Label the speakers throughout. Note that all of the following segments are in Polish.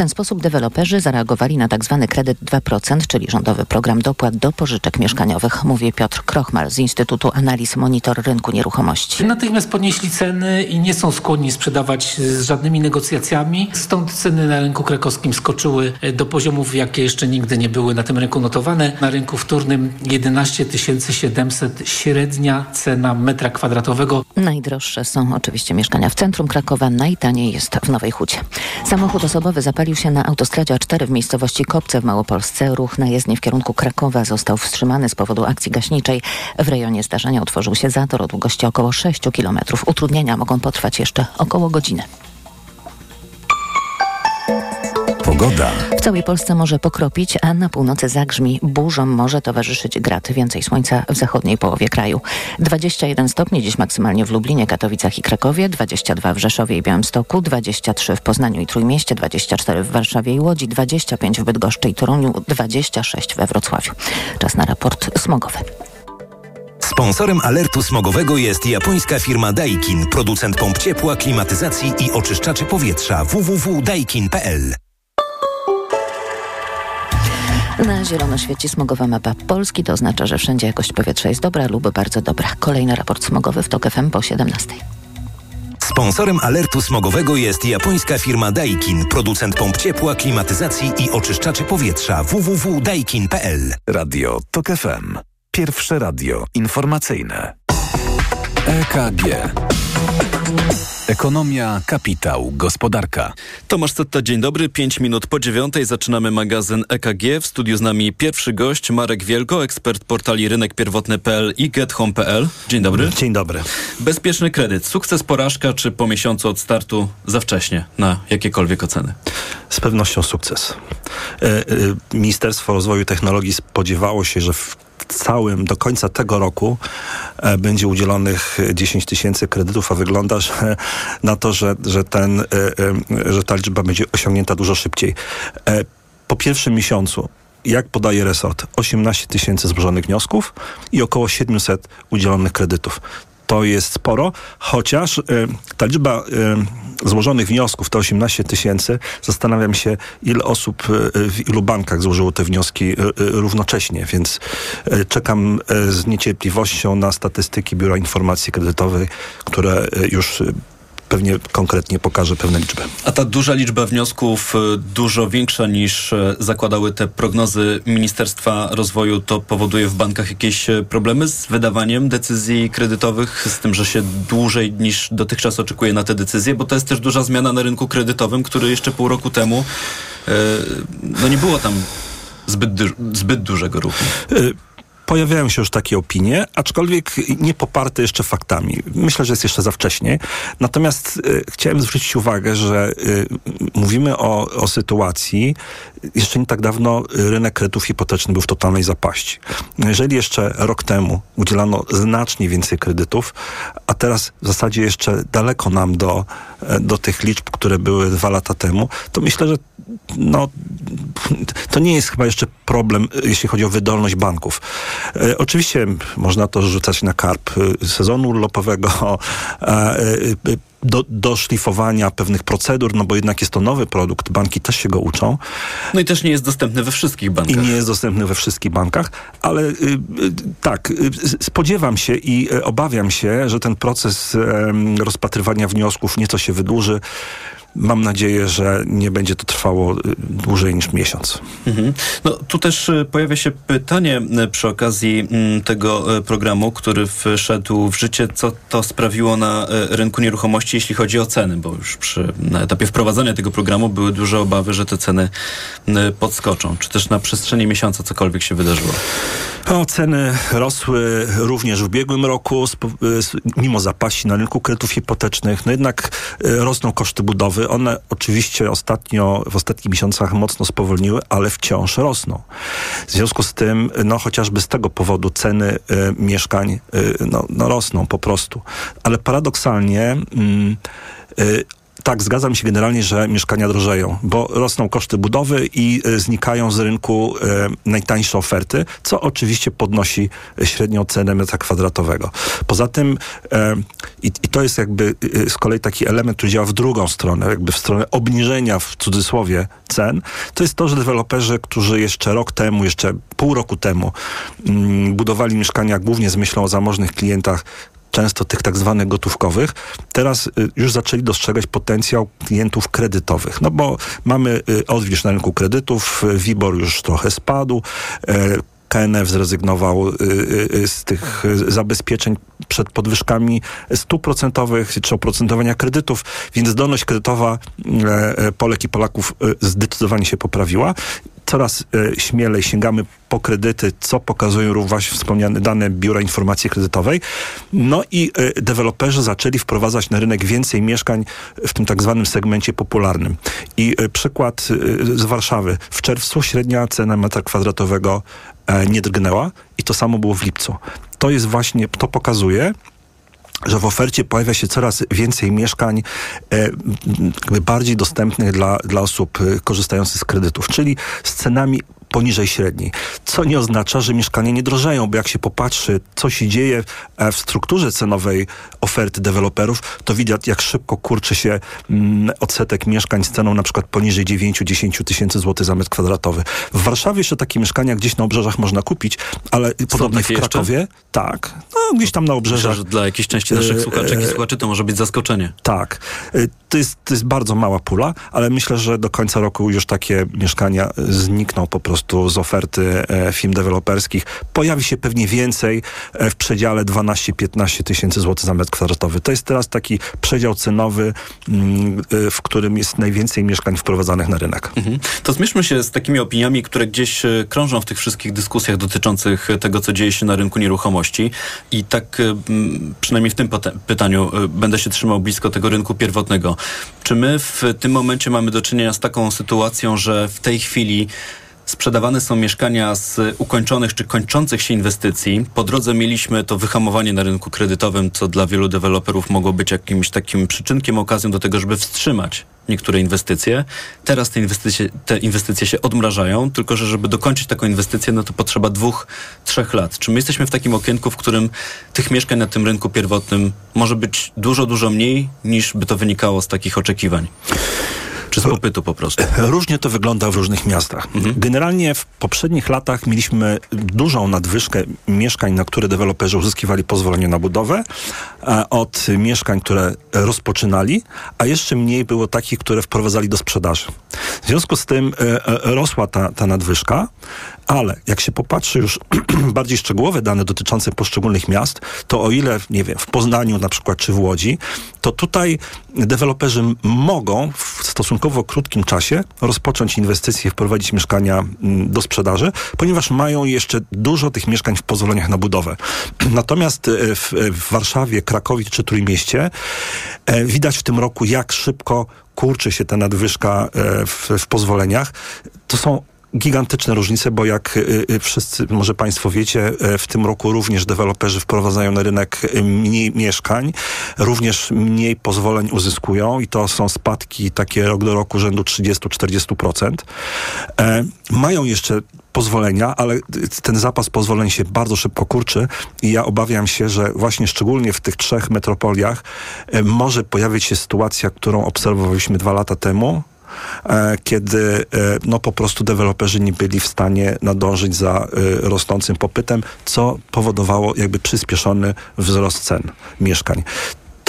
Speaker 1: ten sposób deweloperzy zareagowali na tzw. Tak kredyt 2%, czyli rządowy program dopłat do pożyczek mieszkaniowych, mówi Piotr Krochmal z Instytutu Analiz Monitor Rynku Nieruchomości.
Speaker 2: Natychmiast podnieśli ceny i nie są skłonni sprzedawać z żadnymi negocjacjami. Stąd ceny na rynku krakowskim skoczyły do poziomów, jakie jeszcze nigdy nie były na tym rynku notowane. Na rynku wtórnym 11 700 średnia cena metra kwadratowego.
Speaker 1: Najdroższe są oczywiście mieszkania w centrum Krakowa, najtaniej jest w Nowej Hucie. Samochód osobowy zapalił się na autostradzie A4 w miejscowości Kopce w Małopolsce. Ruch na jezdni w kierunku Krakowa został wstrzymany z powodu akcji gaśniczej. W rejonie zdarzenia utworzył się zator o długości około 6 km. Utrudnienia mogą potrwać jeszcze około godziny.
Speaker 3: Pogoda.
Speaker 1: W całej Polsce może pokropić, a na północy zagrzmi. Burzom może towarzyszyć grat. Więcej słońca w zachodniej połowie kraju. 21 stopni dziś maksymalnie w Lublinie, Katowicach i Krakowie, 22 w Rzeszowie i Białymstoku, 23 w Poznaniu i Trójmieście, 24 w Warszawie i Łodzi, 25 w Bydgoszczy i Toruniu, 26 we Wrocławiu. Czas na raport smogowy.
Speaker 3: Sponsorem alertu smogowego jest japońska firma Daikin, producent pomp ciepła, klimatyzacji i oczyszczaczy powietrza www.daikin.pl.
Speaker 1: Na zielono świeci smogowa mapa Polski. To oznacza, że wszędzie jakość powietrza jest dobra lub bardzo dobra. Kolejny raport smogowy w TOK FM po 17.
Speaker 3: Sponsorem alertu smogowego jest japońska firma Daikin, producent pomp ciepła, klimatyzacji i oczyszczaczy powietrza www.daikin.pl.
Speaker 4: Radio TOK FM. Pierwsze radio informacyjne. EKG. Ekonomia, kapitał, gospodarka.
Speaker 5: Tomasz Cetta, dzień dobry. Pięć minut po dziewiątej zaczynamy magazyn EKG. W studiu z nami pierwszy gość, Marek Wielko, ekspert portali rynekpierwotny.pl i gethome.pl. Dzień dobry.
Speaker 6: Dzień dobry.
Speaker 5: Bezpieczny kredyt. Sukces, porażka, czy po miesiącu od startu za wcześnie na jakiekolwiek oceny?
Speaker 6: Z pewnością sukces. E, e, Ministerstwo Rozwoju Technologii spodziewało się, że w całym, do końca tego roku e, będzie udzielonych 10 tysięcy kredytów, a wygląda że, na to, że, że, ten, e, e, że ta liczba będzie osiągnięta dużo szybciej. Po pierwszym miesiącu jak podaje resort, 18 tysięcy złożonych wniosków i około 700 udzielonych kredytów to jest sporo, chociaż y, ta liczba y, złożonych wniosków, to 18 tysięcy, zastanawiam się, ile osób y, w ilu bankach złożyło te wnioski równocześnie, więc czekam z niecierpliwością na statystyki Biura Informacji Kredytowej, które już pewnie konkretnie pokaże pewne liczby.
Speaker 5: A ta duża liczba wniosków, y, dużo większa niż y, zakładały te prognozy Ministerstwa Rozwoju, to powoduje w bankach jakieś y, problemy z wydawaniem decyzji kredytowych, z tym, że się dłużej niż dotychczas oczekuje na te decyzje, bo to jest też duża zmiana na rynku kredytowym, który jeszcze pół roku temu no nie było tam zbyt, zbyt dużego ruchu
Speaker 6: pojawiają się już takie opinie, aczkolwiek nie poparte jeszcze faktami. Myślę, że jest jeszcze za wcześnie. Natomiast y, chciałem zwrócić uwagę, że y, mówimy o, o sytuacji, jeszcze nie tak dawno rynek kredytów hipotecznych był w totalnej zapaści. Jeżeli jeszcze rok temu udzielano znacznie więcej kredytów, a teraz w zasadzie jeszcze daleko nam do, e, do tych liczb, które były dwa lata temu, to myślę, że no, to nie jest chyba jeszcze problem, jeśli chodzi o wydolność banków. E, oczywiście można to rzucać na karp e, sezonu urlopowego, e, e, do, szlifowania pewnych procedur, no bo jednak jest to nowy produkt, banki też się go uczą.
Speaker 5: No i też nie jest dostępny we wszystkich bankach.
Speaker 6: I nie jest dostępny we wszystkich bankach, ale y, y, tak, y, spodziewam się i y, obawiam się, że ten proces rozpatrywania wniosków nieco się wydłuży. Mam nadzieję, że nie będzie to trwało y, dłużej niż miesiąc.
Speaker 5: Mhm. No, tu też y, pojawia się pytanie y, przy okazji mm, tego programu, który wszedł w życie, co to sprawiło na rynku nieruchomości, jeśli chodzi o ceny, bo już przy, na etapie wprowadzania tego programu były duże obawy, że te ceny podskoczą. Czy też na przestrzeni miesiąca cokolwiek się wydarzyło?
Speaker 6: No, ceny rosły również w ubiegłym roku, mimo zapaści na rynku kredytów hipotecznych. No jednak rosną koszty budowy one oczywiście ostatnio, w ostatnich miesiącach mocno spowolniły, ale wciąż rosną. W związku z tym, no chociażby z tego powodu ceny y, mieszkań y, no, no, rosną po prostu. Ale paradoksalnie y, tak, zgadzam się generalnie, że mieszkania drożeją, bo rosną koszty budowy i e, znikają z rynku e, najtańsze oferty, co oczywiście podnosi średnią cenę metra kwadratowego. Poza tym, e, i, to jest jakby e, z kolei taki element, który działa w drugą stronę, jakby w stronę obniżenia w cudzysłowie cen, to jest to, że deweloperzy, którzy jeszcze rok temu, jeszcze pół roku temu mm, budowali mieszkania głównie z myślą o zamożnych klientach, często tych tak zwanych gotówkowych, teraz y, już zaczęli dostrzegać potencjał klientów kredytowych. No bo mamy y, odwilż na rynku kredytów, y, WIBOR już trochę spadł, KNF zrezygnował y, y, z tych y, zabezpieczeń przed podwyżkami stóp procentowych czy oprocentowania kredytów, więc zdolność kredytowa e, e, Polek i Polaków zdecydowanie się poprawiła. Coraz e, śmielej sięgamy po kredyty, co pokazują również wspomniane dane Biura Informacji Kredytowej. No i deweloperzy zaczęli wprowadzać na rynek więcej mieszkań w tym tak zwanym segmencie popularnym. I przykład z Warszawy. W czerwcu średnia cena metra kwadratowego nie drgnęła i to samo było w lipcu. To jest właśnie, to pokazuje, że w ofercie pojawia się coraz więcej mieszkań e, bardziej dostępnych dla, dla osób e, korzystających z kredytów, czyli z cenami poniżej średniej. Co nie oznacza, że mieszkania nie drożeją, bo jak się popatrzy, co się dzieje e, w strukturze cenowej oferty deweloperów, to widać, jak szybko kurczy się mm, odsetek mieszkań z ceną na przykład poniżej 9-10 tysięcy złotych za metr kwadratowy. W Warszawie jeszcze takie mieszkania gdzieś na obrzeżach można kupić, ale podobnie w
Speaker 5: takie jeszcze?
Speaker 6: Krakowie, tak, no gdzieś tam na obrzeżach.
Speaker 5: Myślę, dla jakiejś części naszych
Speaker 6: E,
Speaker 5: słuchaczek i
Speaker 6: e,
Speaker 5: słuchaczy to może być zaskoczenie.
Speaker 6: Tak. To jest, to jest bardzo mała pula, ale myślę, że do końca roku już takie mieszkania znikną po prostu z oferty e, firm deweloperskich. Pojawi się pewnie więcej e, w przedziale 12-15 tysięcy złotych za metr kwadratowy. To jest teraz taki przedział cenowy, mm, y, w którym jest najwięcej mieszkań wprowadzanych na rynek.
Speaker 5: Mhm. To zmierzmy się z takimi opiniami, które gdzieś e, krążą w tych wszystkich dyskusjach dotyczących e, tego, co dzieje się na rynku nieruchomości. I tak e, przynajmniej w tym pytaniu e, będę się trzymał blisko tego rynku pierwotnego. Czy my w tym momencie mamy do czynienia z taką sytuacją, że w tej chwili sprzedawane są mieszkania z ukończonych czy kończących się inwestycji. Po drodze mieliśmy to wyhamowanie na rynku kredytowym, co dla wielu deweloperów mogło być jakimś takim przyczynkiem, okazją do tego, żeby wstrzymać niektóre inwestycje. Teraz te inwestycje, te inwestycje się odmrażają, tylko że żeby dokończyć taką inwestycję, no to potrzeba dwóch, trzech lat. Czy my jesteśmy w takim okienku, w którym tych mieszkań na tym rynku pierwotnym może być dużo, dużo mniej, niż by to wynikało z takich oczekiwań? Czy z popytu po prostu?
Speaker 6: Różnie to wygląda w różnych miastach. Generalnie w poprzednich latach mieliśmy dużą nadwyżkę mieszkań, na które deweloperzy uzyskiwali pozwolenie na budowę, e, od mieszkań, które rozpoczynali, a jeszcze mniej było takich, które wprowadzali do sprzedaży. W związku z tym e, e, rosła ta, ta nadwyżka, ale jak się popatrzy już bardziej szczegółowe dane dotyczące poszczególnych miast, to o ile, nie wiem, w Poznaniu na przykład, czy w Łodzi, to tutaj deweloperzy mogą w stosunkowo krótkim czasie rozpocząć inwestycje, wprowadzić mieszkania mm, do sprzedaży, ponieważ mają jeszcze dużo tych mieszkań w pozwoleniach na budowę. Natomiast e, w, w Warszawie, Krakowie czy Trójmieście e, widać w tym roku, jak szybko kurczy się ta nadwyżka e, w, w pozwoleniach. To są gigantyczne różnice, bo jak y, y, wszyscy, może Państwo wiecie, y, w tym roku również deweloperzy wprowadzają na rynek y, mniej mieszkań, również mniej pozwoleń uzyskują i to są spadki takie rok do roku rzędu 30-40%. E, mają jeszcze pozwolenia, ale ten zapas pozwoleń się bardzo szybko kurczy i ja obawiam się, że właśnie szczególnie w tych trzech metropoliach e, może pojawić się sytuacja, którą obserwowaliśmy dwa lata temu, e, kiedy e, no po prostu deweloperzy nie byli w stanie nadążyć za e, rosnącym popytem, co powodowało jakby przyspieszony wzrost cen mieszkań.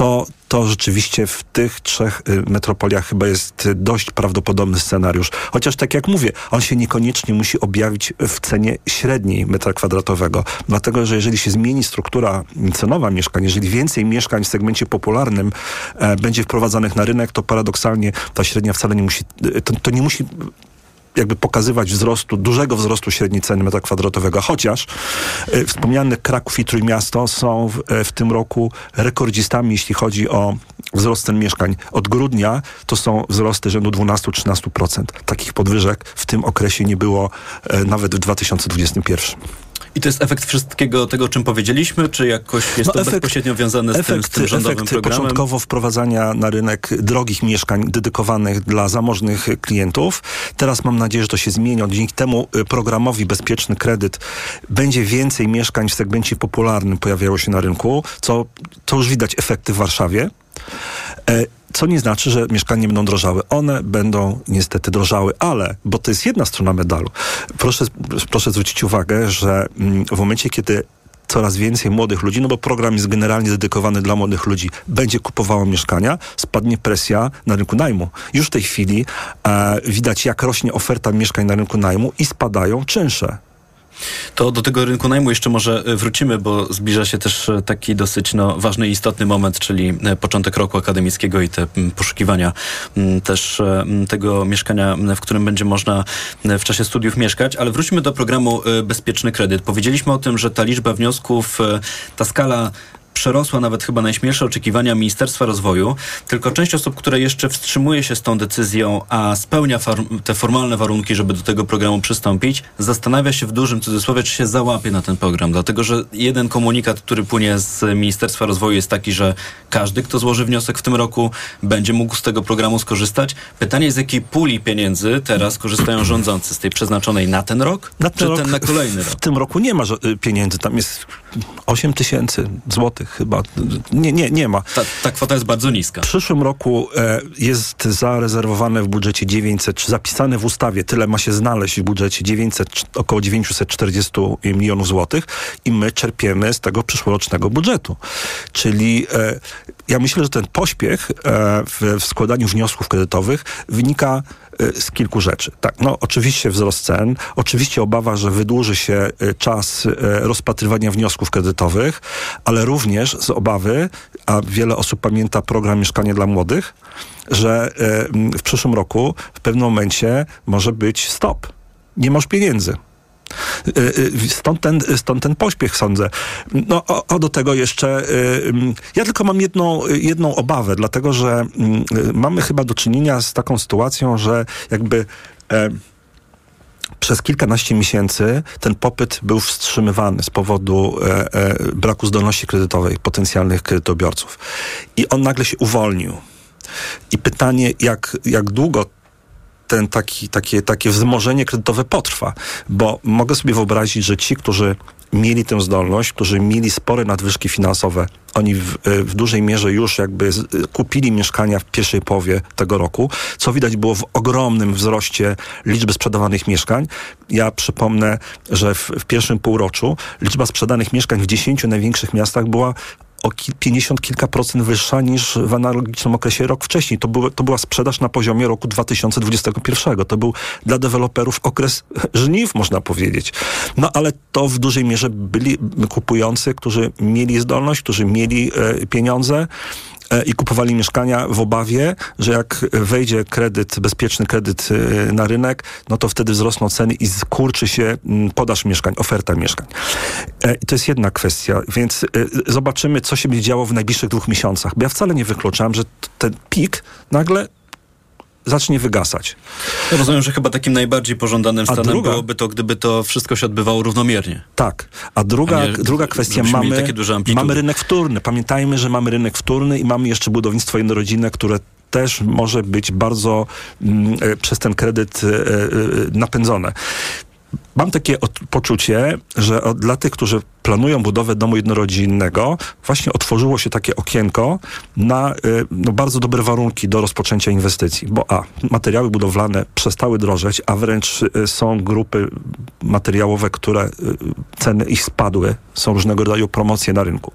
Speaker 6: To, to rzeczywiście w tych trzech y, metropoliach chyba jest dość prawdopodobny scenariusz. Chociaż tak jak mówię, on się niekoniecznie musi objawić w cenie średniej metra kwadratowego. Dlatego, że jeżeli się zmieni struktura cenowa mieszkań, jeżeli więcej mieszkań w segmencie popularnym e, będzie wprowadzanych na rynek, to paradoksalnie ta średnia wcale nie musi, y, to, to nie musi jakby pokazywać wzrostu, dużego wzrostu średniej ceny metra kwadratowego, chociaż e, wspomniane Kraków i Trójmiasto są w, e, w tym roku rekordzistami, jeśli chodzi o wzrost cen mieszkań. Od grudnia to są wzrosty rzędu 12-13%. Takich podwyżek w tym okresie nie było e, nawet w 2021.
Speaker 5: I to jest efekt wszystkiego tego, o czym powiedzieliśmy, czy jakoś jest
Speaker 6: No
Speaker 5: to
Speaker 6: efekt-
Speaker 5: bezpośrednio wiązane z, tym, z
Speaker 6: Efekt,
Speaker 5: tym rządowym
Speaker 6: efekt
Speaker 5: programem?
Speaker 6: początkowo wprowadzania na rynek drogich mieszkań dedykowanych dla zamożnych klientów. Teraz mam nadzieję, że to się zmieni. Dzięki temu y, programowi Bezpieczny Kredyt będzie więcej mieszkań w segmencie popularnym pojawiało się na rynku, co to już widać efekty w Warszawie. E, Co nie znaczy, że mieszkania będą drożały. One będą niestety drożały, ale, bo to jest jedna strona medalu. Proszę, proszę zwrócić uwagę, że mm, w momencie, kiedy coraz więcej młodych ludzi, no bo program jest generalnie dedykowany dla młodych ludzi, będzie kupowało mieszkania, spadnie presja na rynku najmu. Już w tej chwili e, widać, jak rośnie oferta mieszkań na rynku najmu i spadają czynsze.
Speaker 5: To do tego rynku najmu jeszcze może e, wrócimy, bo zbliża się też e, taki dosyć no, ważny i istotny moment, czyli e, początek roku akademickiego i te poszukiwania też tego mieszkania, w którym będzie można w czasie studiów mieszkać. Ale wróćmy do programu Bezpieczny Kredyt. Powiedzieliśmy o tym, że ta liczba wniosków, ta skala przerosła nawet chyba najśmielsze oczekiwania Ministerstwa Rozwoju, tylko część osób, które jeszcze wstrzymuje się z tą decyzją, a spełnia te formalne warunki, żeby do tego programu przystąpić, zastanawia się w dużym cudzysłowie, czy się załapie na ten program, dlatego że jeden komunikat, który płynie z Ministerstwa Rozwoju jest taki, że każdy, kto złoży wniosek w tym roku, będzie mógł z tego programu skorzystać. Pytanie, z jakiej puli pieniędzy teraz korzystają rządzący? Z tej przeznaczonej na ten rok,
Speaker 6: Na
Speaker 5: czy
Speaker 6: ten, rok,
Speaker 5: ten na kolejny rok?
Speaker 6: w tym roku nie ma y, pieniędzy, tam jest 8 tysięcy złotych chyba. Nie, nie, nie ma.
Speaker 5: Ta, ta kwota jest bardzo niska.
Speaker 6: W przyszłym roku e, jest zarezerwowane w budżecie 900, czy zapisane w ustawie, tyle ma się znaleźć w budżecie 900, cz- około 940 milionów złotych i my czerpiemy z tego przyszłorocznego budżetu. Czyli e, ja myślę, że ten pośpiech e, w, w składaniu wniosków kredytowych wynika z kilku rzeczy. Tak, no oczywiście wzrost cen, oczywiście obawa, że wydłuży się e, czas e, rozpatrywania wniosków kredytowych, ale również z obawy, a wiele osób pamięta program Mieszkanie dla Młodych, że w przyszłym roku w pewnym momencie może być stop. Nie masz pieniędzy. Y, y, Stąd ten, stąd ten pośpiech, sądzę. No, o, o do tego jeszcze. y, Ja tylko mam jedną, jedną obawę, dlatego że mamy chyba do czynienia z taką sytuacją, że jakby. e, przez kilkanaście miesięcy ten popyt był wstrzymywany z powodu e, e, braku zdolności kredytowej potencjalnych kredytobiorców. I on nagle się uwolnił. I pytanie, jak, jak długo ten taki, takie, takie wzmożenie kredytowe potrwa, bo mogę sobie wyobrazić, że ci, którzy mieli tę zdolność, którzy mieli spore nadwyżki finansowe, oni w, e, w dużej mierze już jakby z, e, kupili mieszkania w pierwszej połowie tego roku, co widać było w ogromnym wzroście liczby sprzedawanych mieszkań. Ja przypomnę, że w, w pierwszym półroczu liczba sprzedanych mieszkań w 10 największych miastach była o ki- 50 kilka procent wyższa niż w analogicznym okresie rok wcześniej. To, było, to była sprzedaż na poziomie roku 2021. To był dla deweloperów okres żniw, można powiedzieć. No ale to w dużej mierze byli kupujący, którzy mieli zdolność, którzy mieli e, pieniądze i kupowali mieszkania w obawie, że jak wejdzie kredyt, bezpieczny kredyt e, na rynek, no to wtedy wzrosną ceny i skurczy się mm, podaż mieszkań, oferta mieszkań. E, I to jest jedna kwestia, więc e, zobaczymy, co się będzie działo w najbliższych dwóch miesiącach. Bo ja wcale nie wykluczam, że ten pik nagle zacznie wygasać.
Speaker 5: Rozumiem, że chyba takim najbardziej pożądanym stanem
Speaker 6: druga-
Speaker 5: byłoby to, gdyby to wszystko się odbywało równomiernie.
Speaker 6: Tak. A druga,
Speaker 5: A nie,
Speaker 6: druga kwestia, mamy, mamy rynek wtórny. Pamiętajmy, że mamy rynek wtórny i mamy jeszcze budownictwo jednorodzinne, które też może być bardzo mm, e, przez ten kredyt e, e, napędzone. Mam takie poczucie, że dla tych, którzy planują budowę domu jednorodzinnego, właśnie otworzyło się takie okienko na y, no, bardzo dobre warunki do rozpoczęcia inwestycji. Bo a, materiały budowlane przestały drożeć, a wręcz y, są grupy materiałowe, które y, ceny ich spadły. Są różnego rodzaju promocje na rynku.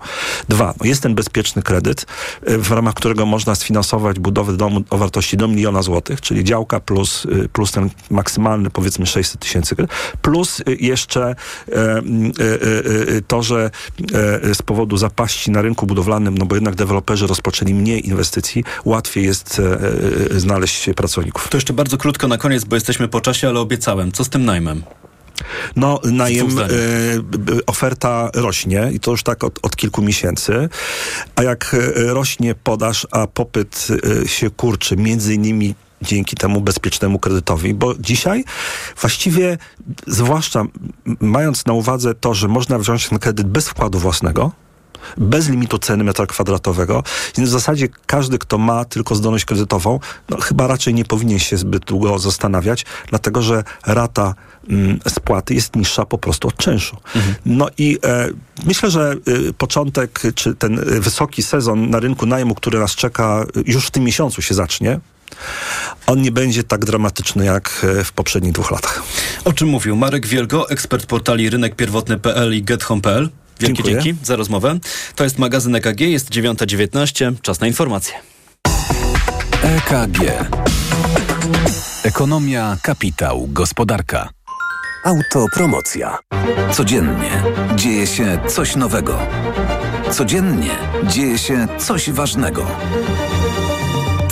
Speaker 6: Dwa, no, jest ten bezpieczny kredyt, w ramach którego można sfinansować budowę domu o wartości do miliona złotych, czyli działka plus, plus ten maksymalny powiedzmy 600 tysięcy, plus jeszcze e, e, e, to, że e, z powodu zapaści na rynku budowlanym, no bo jednak deweloperzy rozpoczęli mniej inwestycji, łatwiej jest e, e, znaleźć pracowników.
Speaker 5: To jeszcze bardzo krótko na koniec, bo jesteśmy po czasie, ale obiecałem. Co z tym najmem?
Speaker 6: No, najem, b- oferta rośnie i to już tak od, od kilku miesięcy, a jak rośnie podaż, a popyt się kurczy, między innymi dzięki temu bezpiecznemu kredytowi, bo dzisiaj właściwie, zwłaszcza mając na uwadze to, że można wziąć ten kredyt bez wkładu własnego, bez limitu ceny metra kwadratowego, więc w zasadzie każdy, kto ma tylko zdolność kredytową, no chyba raczej nie powinien się zbyt długo zastanawiać, dlatego że rata mm, spłaty jest niższa po prostu od czynszu. Mhm. No i e, myślę, że y, początek, czy ten y, wysoki sezon na rynku najmu, który nas czeka, y, już w tym miesiącu się zacznie, on nie będzie tak dramatyczny jak w poprzednich dwóch latach.
Speaker 5: O czym mówił Marek Wielgo, ekspert portali rynekpierwotny.pl i gethome.pl. Wielkie Dziękuję. dzięki za rozmowę. To jest magazyn EKG, jest 9.19, czas na informacje.
Speaker 4: EKG. Ekonomia, kapitał, gospodarka. Autopromocja. Codziennie dzieje się coś nowego. Codziennie dzieje się coś ważnego.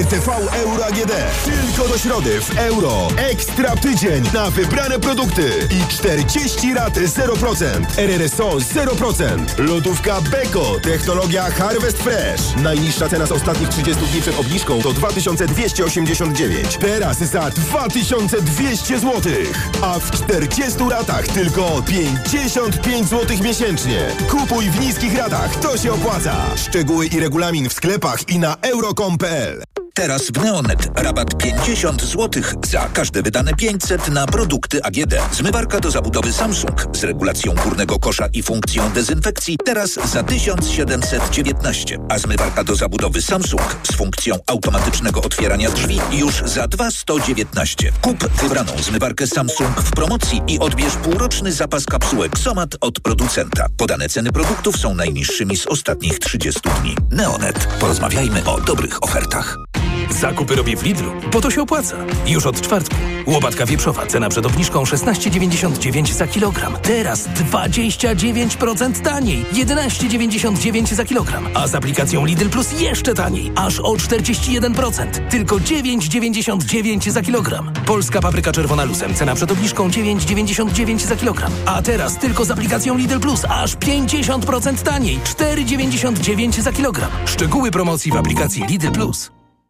Speaker 7: RTV Euro AGD. Tylko do środy w euro. Ekstra tydzień na wybrane produkty i 40 rat 0%. RRSO 0%. Lodówka Beko. Technologia Harvest Fresh. Najniższa cena z ostatnich 30 dni przed obniżką to 2289. Teraz za 2200 zł. A w 40 ratach tylko 55 zł miesięcznie. Kupuj w niskich ratach. To się opłaca. Szczegóły i regulamin w sklepach i na euro.com.pl
Speaker 8: Teraz w Neonet rabat 50 zł za każde wydane 500 na produkty AGD. Zmywarka do zabudowy Samsung z regulacją górnego kosza i funkcją dezynfekcji teraz za 1719, a zmywarka do zabudowy Samsung z funkcją automatycznego otwierania drzwi już za 2119. Kup wybraną zmywarkę Samsung w promocji i odbierz półroczny zapas kapsułek Somat od producenta. Podane ceny produktów są najniższymi z ostatnich 30 dni. Neonet. Porozmawiajmy o dobrych ofertach.
Speaker 9: Zakupy robię w Lidlu, bo to się opłaca. Już od czwartku. Łobatka wieprzowa, cena przed obniżką 16,99 za kilogram. Teraz 29% taniej. 11,99 za kilogram. A z aplikacją Lidl Plus jeszcze taniej. Aż o 41%. Tylko 9,99 za kilogram. Polska papryka czerwona lusem, cena przed obniżką 9,99 za kilogram. A teraz tylko z aplikacją Lidl Plus. Aż 50% taniej. 4,99 za kilogram. Szczegóły promocji w aplikacji Lidl Plus.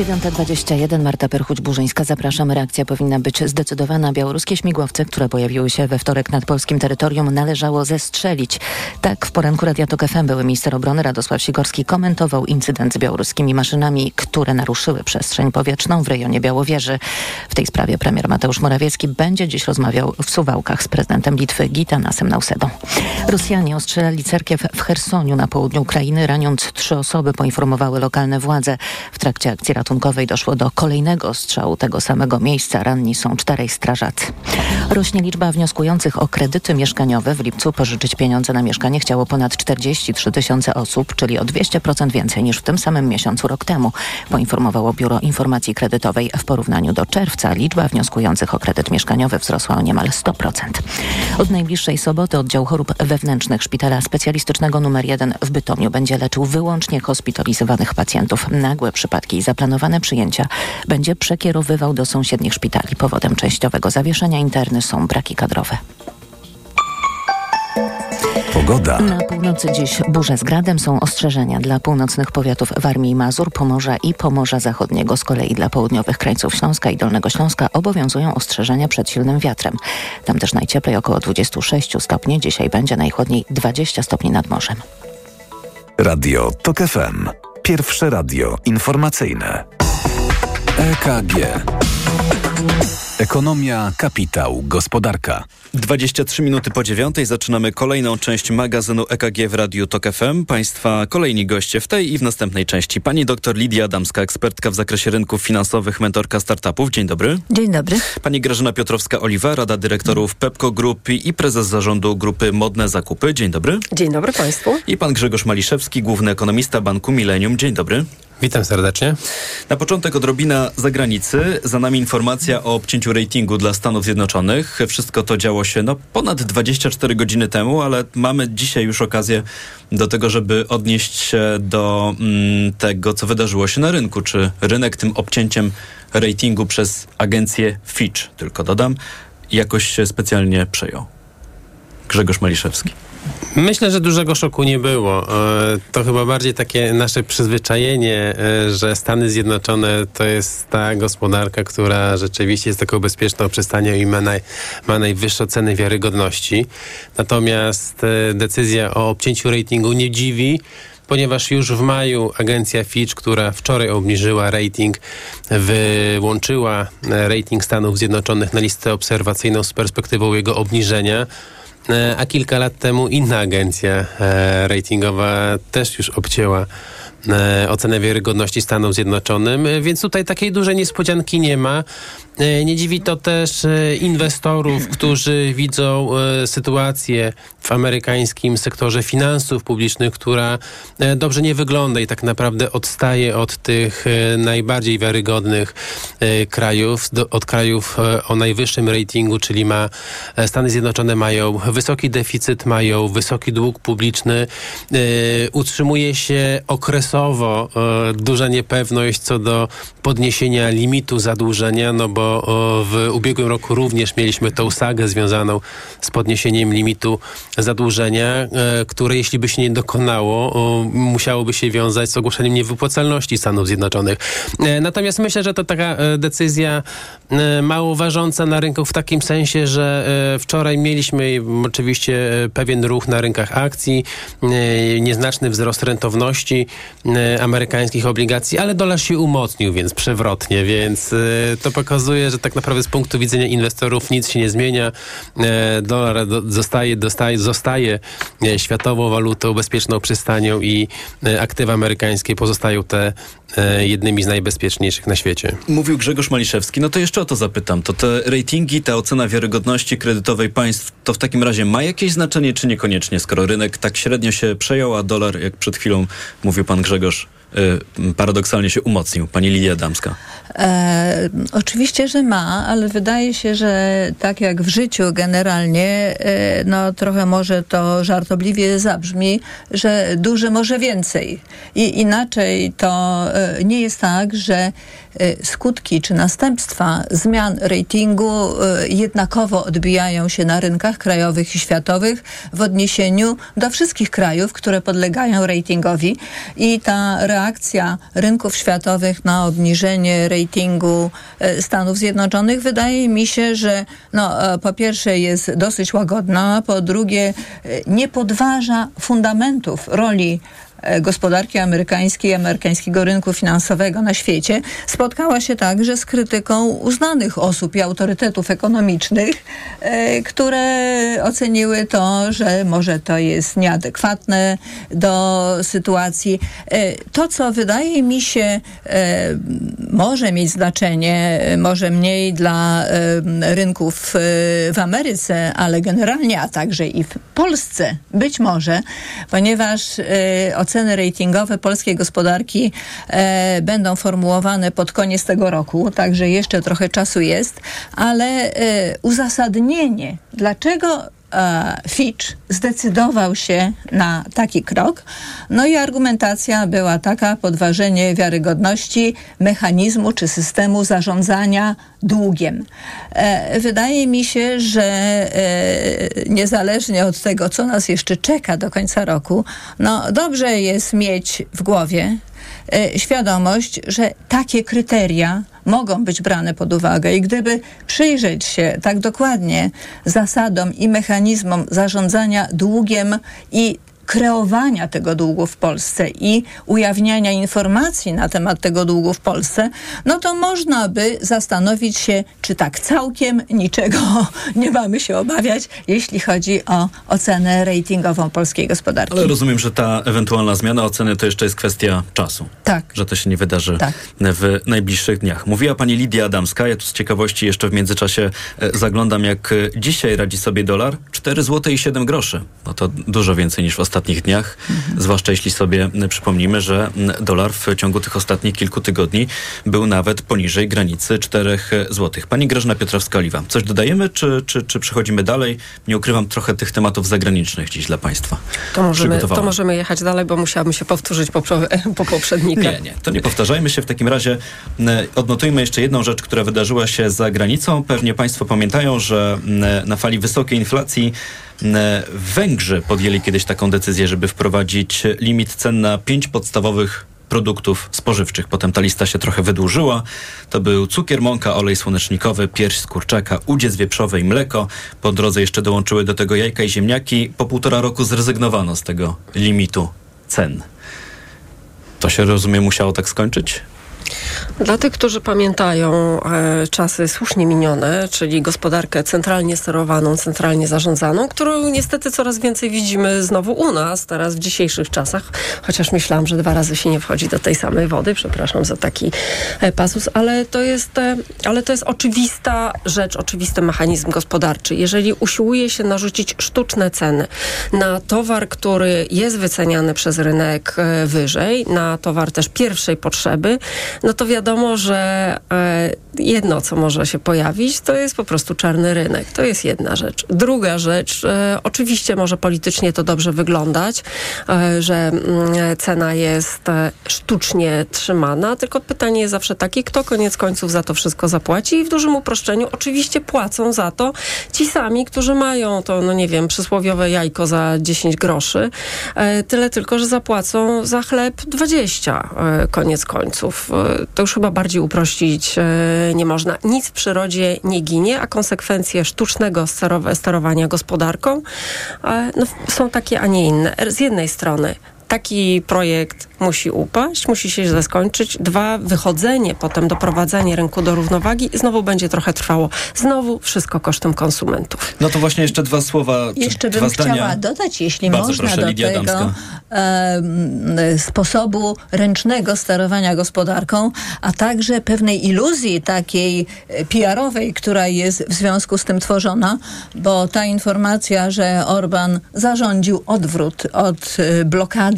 Speaker 1: 9.21 Marta Perchuć-Burzyńska. Zapraszam. Reakcja powinna być zdecydowana. Białoruskie śmigłowce, które pojawiły się we wtorek nad polskim terytorium, należało zestrzelić. Tak w poranku Radia Tok FM były minister obrony Radosław Sikorski komentował incydent z białoruskimi maszynami, które naruszyły przestrzeń powietrzną w rejonie Białowieży. W tej sprawie premier Mateusz Morawiecki będzie dziś rozmawiał w Suwałkach z prezydentem Litwy Gitanasem Nausedą. Rosjanie ostrzelali cerkiew w Chersoniu na południu Ukrainy, raniąc trzy osoby, poinformowały lokalne władze. W trakcie akcji ratunkowej doszło do kolejnego strzału tego samego miejsca. Ranni są czterej strażacy. Rośnie liczba wnioskujących o kredyty mieszkaniowe. W lipcu pożyczyć pieniądze na mieszkanie chciało ponad 43 tysiące osób, czyli o 200% więcej niż w tym samym miesiącu rok temu, poinformowało Biuro Informacji Kredytowej. W porównaniu do czerwca liczba wnioskujących o kredyt mieszkaniowy wzrosła o niemal 100%. Od najbliższej soboty oddział chorób wewnętrznych Szpitala Specjalistycznego nr 1 w Bytomiu będzie leczył wyłącznie hospitalizowanych pacjentów. Nagłe przypadki i zaplanowane przyjęcia będzie przekierowywał do sąsiednich szpitali. Powodem częściowego zawieszenia interny są braki kadrowe.
Speaker 4: Pogoda.
Speaker 1: Na północy dziś burze z gradem są ostrzeżenia dla północnych powiatów Warmii i Mazur, Pomorza i Pomorza Zachodniego. Z kolei dla południowych krańców Śląska i Dolnego Śląska obowiązują ostrzeżenia przed silnym wiatrem. Tam też najcieplej około 26 stopni. Dzisiaj będzie najchłodniej 20 stopni nad morzem.
Speaker 4: Radio TOK FM. Pierwsze radio informacyjne. EKG. Ekonomia, kapitał, gospodarka.
Speaker 5: 23 minuty po dziewiątej zaczynamy kolejną część magazynu EKG w Radiu TOK FM. Państwa kolejni goście w tej i w następnej części. Pani dr Lidia Adamska, ekspertka w zakresie rynków finansowych, mentorka startupów. Dzień dobry.
Speaker 10: Dzień dobry.
Speaker 5: Pani Grażyna Piotrowska-Oliwa, Rada Dyrektorów Pepco Group i prezes zarządu grupy Modne Zakupy. Dzień dobry.
Speaker 11: Dzień dobry Państwu.
Speaker 5: I pan Grzegorz Maliszewski, główny ekonomista Banku Millennium. Dzień dobry.
Speaker 12: Witam serdecznie.
Speaker 5: Na początek odrobina zagranicy. Za nami informacja o obcięciu ratingu dla Stanów Zjednoczonych. Wszystko to działo się no, ponad 24 godziny temu, ale mamy dzisiaj już okazję do tego, żeby odnieść się do mm, tego, co wydarzyło się na rynku. Czy rynek tym obcięciem ratingu przez agencję Fitch, tylko dodam, jakoś się specjalnie przejął? Grzegorz Maliszewski.
Speaker 12: Myślę, że dużego szoku nie było. E, to chyba bardziej takie nasze przyzwyczajenie, e, że Stany Zjednoczone to jest ta gospodarka, która rzeczywiście jest taką bezpieczną przystanią i ma, naj, ma najwyższe ceny wiarygodności. Natomiast e, decyzja o obcięciu ratingu nie dziwi ponieważ już w maju agencja Fitch, która wczoraj obniżyła rating, wyłączyła rating Stanów Zjednoczonych na listę obserwacyjną z perspektywą jego obniżenia. E, a kilka lat temu inna agencja e, ratingowa też już obcięła e, ocenę wiarygodności Stanom Zjednoczonym, więc tutaj takiej dużej niespodzianki nie ma. E, nie dziwi to też e, inwestorów, którzy widzą e, sytuację w amerykańskim sektorze finansów publicznych, która dobrze nie wygląda i tak naprawdę odstaje od tych najbardziej wiarygodnych krajów, od krajów o najwyższym ratingu, czyli ma Stany Zjednoczone mają wysoki deficyt, mają wysoki dług publiczny, utrzymuje się okresowo duża niepewność co do podniesienia limitu zadłużenia, no bo w ubiegłym roku również mieliśmy tą sagę związaną z podniesieniem limitu zadłużenia, e, które jeśli by się nie dokonało, musiałoby się wiązać z ogłoszeniem niewypłacalności Stanów Zjednoczonych. E, natomiast myślę, że to taka e, decyzja mało ważąca na rynku w takim sensie, że wczoraj mieliśmy oczywiście pewien ruch na rynkach akcji, nieznaczny wzrost rentowności amerykańskich obligacji, ale dolar się umocnił, więc przewrotnie, więc to pokazuje, że tak naprawdę z punktu widzenia inwestorów nic się nie zmienia. E, dolar zostaje, dostaje, zostaje e, światową walutą, bezpieczną przystanią i e, aktywa amerykańskie pozostają te jednymi z najbezpieczniejszych na świecie.
Speaker 5: Mówił Grzegorz Maliszewski. No to jeszcze o to zapytam. To te ratingi, ta ocena wiarygodności kredytowej państw, to w takim razie ma jakieś znaczenie, czy niekoniecznie, skoro rynek tak średnio się przejął, a dolar, jak przed chwilą mówił pan Grzegorz, paradoksalnie się umocnił. Pani Lidia Damska.
Speaker 10: E, oczywiście, że ma, ale wydaje się, że tak jak w życiu generalnie, e, no trochę może to żartobliwie zabrzmi, że duży może więcej. I inaczej to e, nie jest tak, że Y, skutki czy następstwa zmian ratingu y, jednakowo odbijają się na rynkach krajowych i światowych w odniesieniu do wszystkich krajów, które podlegają ratingowi. I ta reakcja rynków światowych na obniżenie ratingu y, Stanów Zjednoczonych wydaje mi się, że no, po pierwsze jest dosyć łagodna, po drugie nie podważa fundamentów roli E, gospodarki amerykańskiej, amerykańskiego rynku finansowego na świecie, spotkała się także z krytyką uznanych osób i autorytetów ekonomicznych, e, które oceniły to, że może to jest nieadekwatne do sytuacji. E, to, co wydaje mi się może mieć znaczenie, może mniej dla rynków w Ameryce, ale generalnie, a także i w Polsce, być może, ponieważ oceny ratingowe polskiej gospodarki e, będą formułowane pod koniec tego roku, także jeszcze trochę czasu jest, ale e, uzasadnienie, dlaczego Fitch zdecydował się na taki krok. No i argumentacja była taka, podważenie wiarygodności mechanizmu czy systemu zarządzania długiem. E, wydaje mi się, że e, niezależnie od tego, co nas jeszcze czeka do końca roku, no dobrze jest mieć w głowie e, świadomość, że takie kryteria mogą być brane pod uwagę. I gdyby przyjrzeć się tak dokładnie zasadom i mechanizmom zarządzania długiem i kreowania tego długu w Polsce i ujawniania informacji na temat tego długu w Polsce, no to można by zastanowić się, czy tak całkiem niczego nie mamy się obawiać, jeśli chodzi o ocenę ratingową polskiej gospodarki.
Speaker 5: Ale rozumiem, że ta ewentualna zmiana oceny to jeszcze jest kwestia czasu.
Speaker 10: Tak.
Speaker 5: Że to się nie wydarzy
Speaker 10: Tak.
Speaker 5: w najbliższych dniach. Mówiła pani Lidia Adamska. Ja tu z ciekawości jeszcze w międzyczasie e, zaglądam, jak e, dzisiaj radzi sobie dolar. 4 zł i 7 groszy. No to dużo więcej niż w ostatnich dniach. Zwłaszcza jeśli sobie przypomnimy, że dolar w ciągu tych ostatnich kilku tygodni był nawet poniżej granicy 4 zł. Pani Grażyna Piotrowska-Oliwa. Coś dodajemy, czy, czy, czy przechodzimy dalej? Nie ukrywam trochę tych tematów zagranicznych dziś dla państwa.
Speaker 11: To możemy, to możemy jechać dalej, bo musiałabym się powtórzyć po, po, po poprzednika.
Speaker 5: Nie, nie, to nie powtarzajmy się. W takim razie odnotujmy jeszcze jedną rzecz, która wydarzyła się za granicą. Pewnie Państwo pamiętają, że na fali wysokiej inflacji Węgrzy podjęli kiedyś taką decyzję, żeby wprowadzić limit cen na pięć podstawowych produktów spożywczych. Potem ta lista się trochę wydłużyła. To był cukier, mąka, olej słonecznikowy, pierś z kurczaka, udziec wieprzowy i mleko. Po drodze jeszcze dołączyły do tego jajka i ziemniaki. Po półtora roku zrezygnowano z tego limitu cen. To się rozumie musiało tak skończyć?
Speaker 11: Dla tych, którzy pamiętają e, czasy słusznie minione, czyli gospodarkę centralnie sterowaną, centralnie zarządzaną, którą niestety coraz więcej widzimy znowu u nas, teraz w dzisiejszych czasach, chociaż myślałam, że dwa razy się nie wchodzi do tej samej wody, przepraszam za taki e, pasus, ale to jest, e, ale to jest oczywista rzecz, oczywisty mechanizm gospodarczy. Jeżeli usiłuje się narzucić sztuczne ceny na towar, który jest wyceniany przez rynek e, wyżej, na towar też pierwszej potrzeby, no to wiadomo, że e, jedno, co może się pojawić, to jest po prostu czarny rynek. To jest jedna rzecz. Druga rzecz, e, oczywiście może politycznie to dobrze wyglądać, e, że mm, cena jest sztucznie trzymana, tylko pytanie jest zawsze takie, kto koniec końców za to wszystko zapłaci i w dużym uproszczeniu oczywiście płacą za to ci sami, którzy mają to, no nie wiem, przysłowiowe jajko za 10 groszy, tyle tylko, że zapłacą za chleb 20 e, koniec końców. To już chyba bardziej uprościć e, nie można. Nic w przyrodzie nie ginie, a konsekwencje sztucznego sterowa- sterowania gospodarką e, no, są takie, a nie inne. Z jednej strony taki projekt musi upaść, musi się źle skończyć. Dwa, wychodzenie, potem doprowadzenie rynku do równowagi znowu będzie trochę trwało. Znowu wszystko kosztem konsumentów.
Speaker 5: No to właśnie jeszcze dwa słowa,
Speaker 10: Jeszcze
Speaker 5: dwa
Speaker 10: bym
Speaker 5: zdania.
Speaker 10: chciała dodać, jeśli
Speaker 5: Bardzo
Speaker 10: można,
Speaker 5: proszę,
Speaker 10: do
Speaker 5: Lidia
Speaker 10: tego sposobu ręcznego sterowania gospodarką, a także pewnej iluzji takiej e, PR-owej, która jest w związku z tym tworzona, bo ta informacja, że Orban zarządził odwrót od e,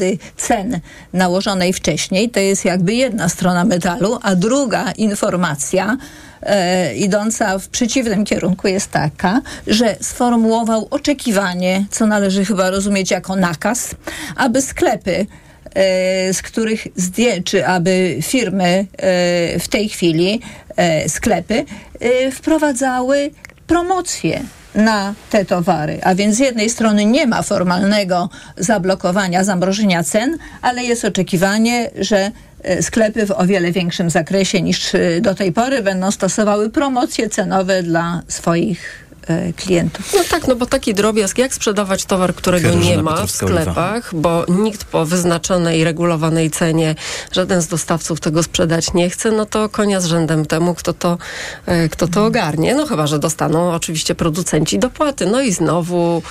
Speaker 10: blokady cen nałożonej wcześniej, to jest jakby jedna strona metalu, a druga informacja, e, idąca w przeciwnym kierunku jest taka, że sformułował oczekiwanie, co należy chyba rozumieć jako nakaz, aby sklepy e, z których zdję, czy aby firmy e, w tej chwili, e, sklepy, wprowadzały promocje na te towary. A więc z jednej strony nie ma formalnego zablokowania, zamrożenia cen, ale jest oczekiwanie, że e, sklepy w o wiele większym zakresie niż e, do tej pory będą stosowały promocje cenowe dla swoich klientów.
Speaker 11: No tak, no bo taki drobiazg, jak sprzedawać towar, którego nie ma w sklepach, bo nikt po wyznaczonej, regulowanej cenie, żaden z dostawców tego sprzedać nie chce, no to konia z rzędem temu, kto to, e, kto to ogarnie. No chyba, że dostaną oczywiście producenci dopłaty. No i znowu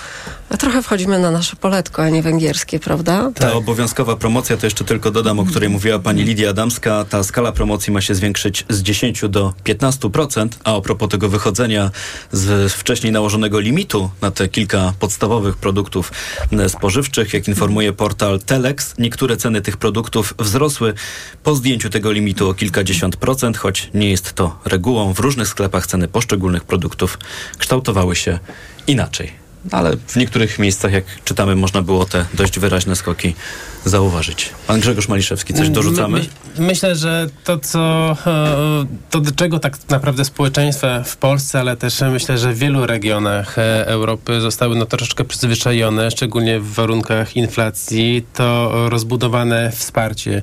Speaker 11: a trochę wchodzimy na nasze poletko, a nie węgierskie, prawda?
Speaker 5: Ta obowiązkowa promocja, to jeszcze tylko dodam, o której mówiła pani Lidia Adamska. Ta skala promocji ma się zwiększyć z 10 do 15%, a a propos tego wychodzenia z wcześniej nałożonego limitu na te kilka podstawowych produktów e, spożywczych, jak informuje portal Telex, niektóre ceny tych produktów wzrosły po zdjęciu tego limitu o kilkadziesiąt procent, choć nie jest to regułą. W różnych sklepach ceny poszczególnych produktów kształtowały się inaczej. Ale w niektórych miejscach, jak czytamy, można było te dość wyraźne skoki zauważyć. Pan Grzegorz Maliszewski, coś dorzucamy?
Speaker 12: My, my, myślę, że to, co, e, to do czego tak naprawdę społeczeństwa w Polsce, ale też myślę, że w wielu regionach e, Europy zostały no, troszeczkę przyzwyczajone, szczególnie w warunkach inflacji, to rozbudowane wsparcie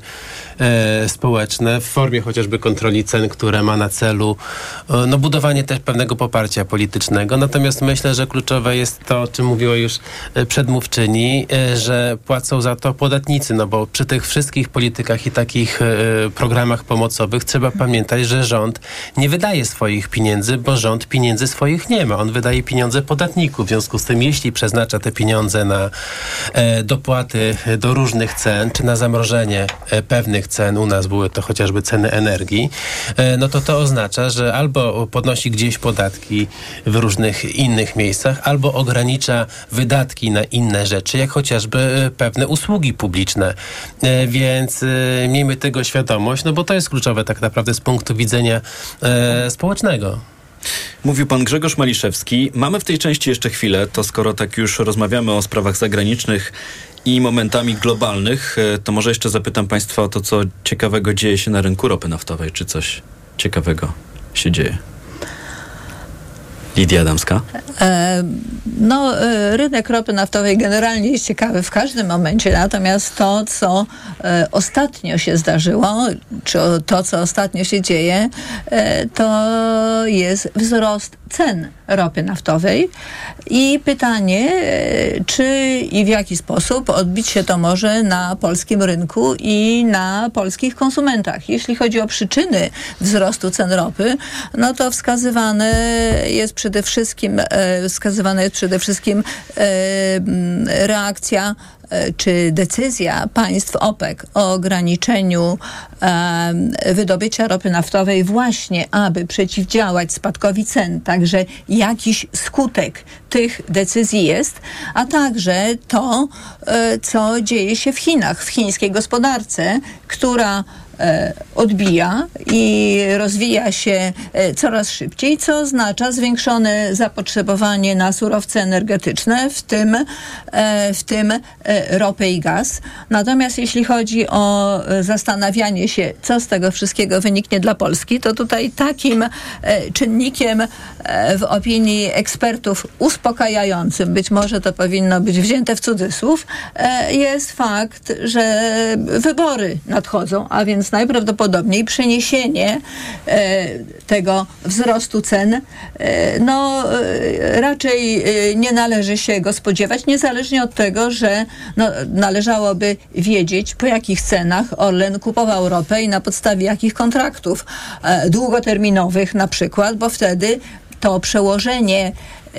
Speaker 12: e, społeczne w formie chociażby kontroli cen, które ma na celu no, budowanie też pewnego poparcia politycznego. Natomiast myślę, że kluczowe jest to, o czym mówiła już e, przedmówczyni, e, że płacą za to podatnicy, no bo przy tych wszystkich politykach i takich e, programach pomocowych trzeba pamiętać, że rząd nie wydaje swoich pieniędzy, bo rząd pieniędzy swoich nie ma. On wydaje pieniądze podatników. W związku z tym, jeśli przeznacza te pieniądze na dopłaty do różnych cen, czy na zamrożenie pewnych cen, u nas były to chociażby ceny energii, no to to oznacza, że albo podnosi gdzieś podatki w różnych innych miejscach, albo ogranicza wydatki na inne rzeczy, jak chociażby e, pewne usługi publiczne. E, więc e, miejmy tego świadomość, no bo to jest kluczowe tak naprawdę z punktu widzenia społecznego.
Speaker 5: Mówił pan Grzegorz Maliszewski. Mamy w tej części jeszcze chwilę, to skoro tak już rozmawiamy o sprawach zagranicznych i momentami globalnych, to może jeszcze zapytam państwa o to, co ciekawego dzieje się na rynku ropy naftowej. Czy coś ciekawego się dzieje? Lidia Adamska?
Speaker 10: E, no, e, rynek ropy naftowej generalnie jest ciekawy w każdym momencie, natomiast to, co e, ostatnio się zdarzyło, czy to, co ostatnio się dzieje, to jest wzrost cen ropy naftowej i pytanie, czy i w jaki sposób odbić się to może na polskim rynku i na polskich konsumentach. Jeśli chodzi o przyczyny wzrostu cen ropy, no to wskazywane jest przede wszystkim, e, wskazywana jest przede wszystkim e, reakcja E, czy decyzja państw OPEC o ograniczeniu e, wydobycia ropy naftowej właśnie, aby przeciwdziałać spadkowi cen, także jakiś skutek tych decyzji jest, a także to, e, co dzieje się w Chinach, w chińskiej gospodarce, która E, odbija i rozwija się e, coraz szybciej, co oznacza zwiększone zapotrzebowanie na surowce energetyczne, w tym, e, w tym ropę i gaz. Natomiast jeśli chodzi o zastanawianie się, co z tego wszystkiego wyniknie dla Polski, to tutaj takim czynnikiem w opinii ekspertów uspokajającym, być może to powinno być wzięte w cudzysłów, jest fakt, że wybory nadchodzą, a więc najprawdopodobniej przeniesienie e, tego wzrostu cen, e, no e, raczej nie należy się go spodziewać, niezależnie od tego, że no, należałoby wiedzieć, po jakich cenach Orlen kupował ropę i na podstawie jakich kontraktów długoterminowych na przykład, bo wtedy to przełożenie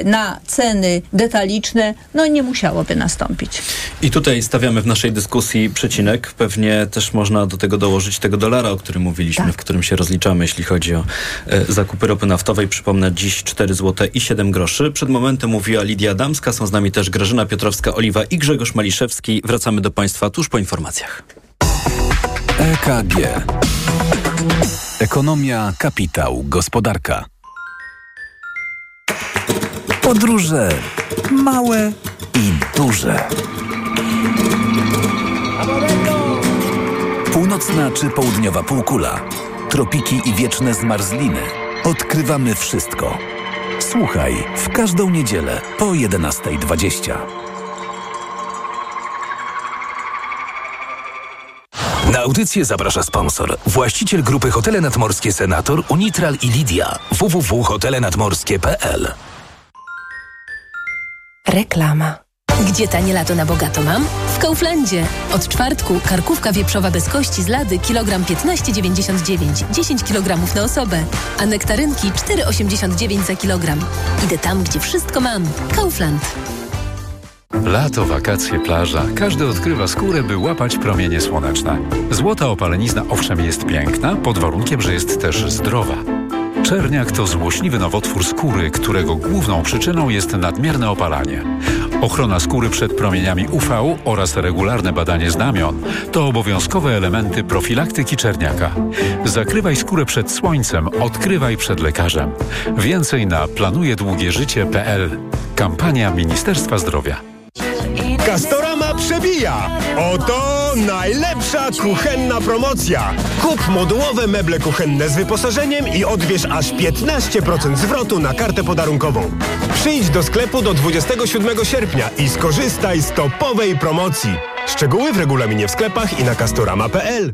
Speaker 10: na ceny detaliczne, no nie musiałoby nastąpić.
Speaker 5: I tutaj stawiamy w naszej dyskusji przecinek. Pewnie też można do tego dołożyć tego dolara, o którym mówiliśmy, tak. w którym się rozliczamy, jeśli chodzi o e, zakupy ropy naftowej. Przypomnę, dziś 4 zł i 7 groszy. Przed momentem mówiła Lidia Damska, są z nami też Grażyna Piotrowska-Oliwa i Grzegorz Maliszewski. Wracamy do Państwa tuż po informacjach.
Speaker 4: EKG. Ekonomia, kapitał, gospodarka. Podróże małe i duże. Północna czy południowa półkula, tropiki i wieczne zmarzliny. Odkrywamy wszystko. Słuchaj w każdą niedzielę po 11.20.
Speaker 13: Na audycję zaprasza sponsor. Właściciel grupy Hotele Nadmorskie Senator, Unitral i Lidia. www.hotelenadmorskie.pl
Speaker 14: Reklama. Gdzie tanie lato na bogato mam? W Kauflandzie. Od czwartku karkówka wieprzowa bez kości z lady kilogram 15,99, 10 kg na osobę, a nektarynki 4,89 za kilogram. Idę tam, gdzie wszystko mam. Kaufland.
Speaker 15: Lato, wakacje, plaża. Każdy odkrywa skórę, by łapać promienie słoneczne. Złota opalenizna owszem jest piękna, pod warunkiem, że jest też zdrowa. Czerniak to złośliwy nowotwór skóry, którego główną przyczyną jest nadmierne opalanie. Ochrona skóry przed promieniami UV oraz regularne badanie znamion to obowiązkowe elementy profilaktyki czerniaka. Zakrywaj skórę przed słońcem, odkrywaj przed lekarzem. Więcej na planujedługieżycie.pl. Kampania Ministerstwa Zdrowia.
Speaker 7: Castorama przebija! Oto najlepsza kuchenna promocja! Kup modułowe meble kuchenne z wyposażeniem i odbierz aż 15% zwrotu na kartę podarunkową. Przyjdź do sklepu do 27 sierpnia i skorzystaj z topowej promocji. Szczegóły w regulaminie w sklepach i na castorama.pl.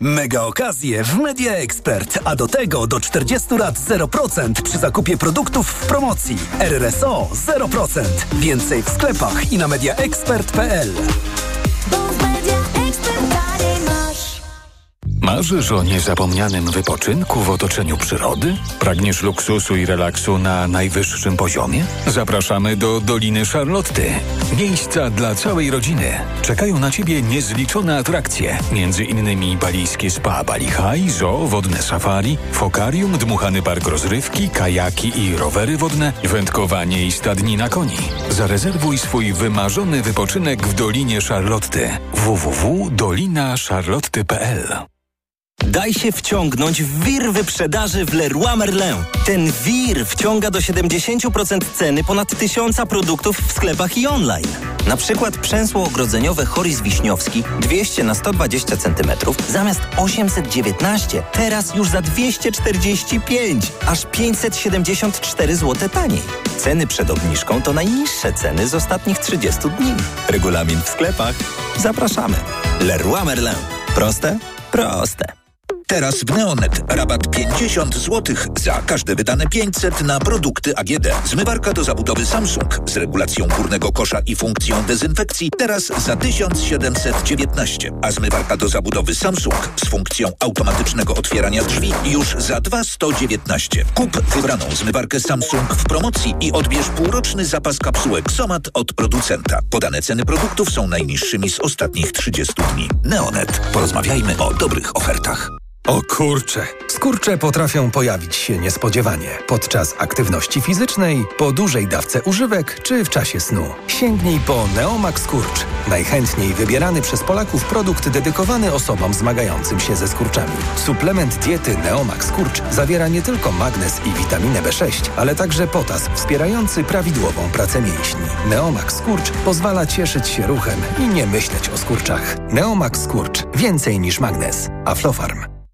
Speaker 13: Mega okazje w Media Expert, a do tego do 40 lat 0% przy zakupie produktów w promocji. RRSO 0%. Więcej w sklepach i na mediaexpert.pl.
Speaker 16: Marzysz o niezapomnianym wypoczynku w otoczeniu przyrody? Pragniesz luksusu i relaksu na najwyższym poziomie? Zapraszamy do Doliny Charlotty. Miejsca dla całej rodziny. Czekają na Ciebie niezliczone atrakcje, między innymi balijskie spa Bali High, zoo, wodne safari, fokarium, dmuchany park rozrywki, kajaki i rowery wodne, wędkowanie i stadnina koni. Zarezerwuj swój wymarzony wypoczynek w Dolinie Charlotty. www.dolinacharlotty.pl
Speaker 17: Daj się wciągnąć w wir wyprzedaży w Leroy Merlin. Ten wir wciąga do 70% ceny ponad tysiąca produktów w sklepach i online. Na przykład przęsło ogrodzeniowe Horis Wiśniowski 200 na 120 cm zamiast 819 teraz już za 245, aż 574 zł taniej. Ceny przed obniżką to najniższe ceny z ostatnich 30 dni. Regulamin w sklepach. Zapraszamy. Leroy Merlin. Proste? Proste.
Speaker 8: Teraz w Neonet rabat 50 zł za każde wydane 500 na produkty AGD. Zmywarka do zabudowy Samsung z regulacją górnego kosza i funkcją dezynfekcji teraz za 1719, a zmywarka do zabudowy Samsung z funkcją automatycznego otwierania drzwi już za 2119. Kup wybraną zmywarkę Samsung w promocji i odbierz półroczny zapas kapsułek Somat od producenta. Podane ceny produktów są najniższymi z ostatnich 30 dni. Neonet. Porozmawiajmy o dobrych ofertach.
Speaker 18: O kurcze! Skurcze potrafią pojawić się niespodziewanie podczas aktywności fizycznej, po dużej dawce używek czy w czasie snu. Sięgnij po Neomax Skurcz. Najchętniej wybierany przez Polaków produkt dedykowany osobom zmagającym się ze skurczami. Suplement diety Neomax Skurcz zawiera nie tylko magnez i witaminę B6, ale także potas wspierający prawidłową pracę mięśni. Neomax Skurcz pozwala cieszyć się ruchem i nie myśleć o skurczach. Neomax Skurcz. Więcej niż magnez. Aflofarm.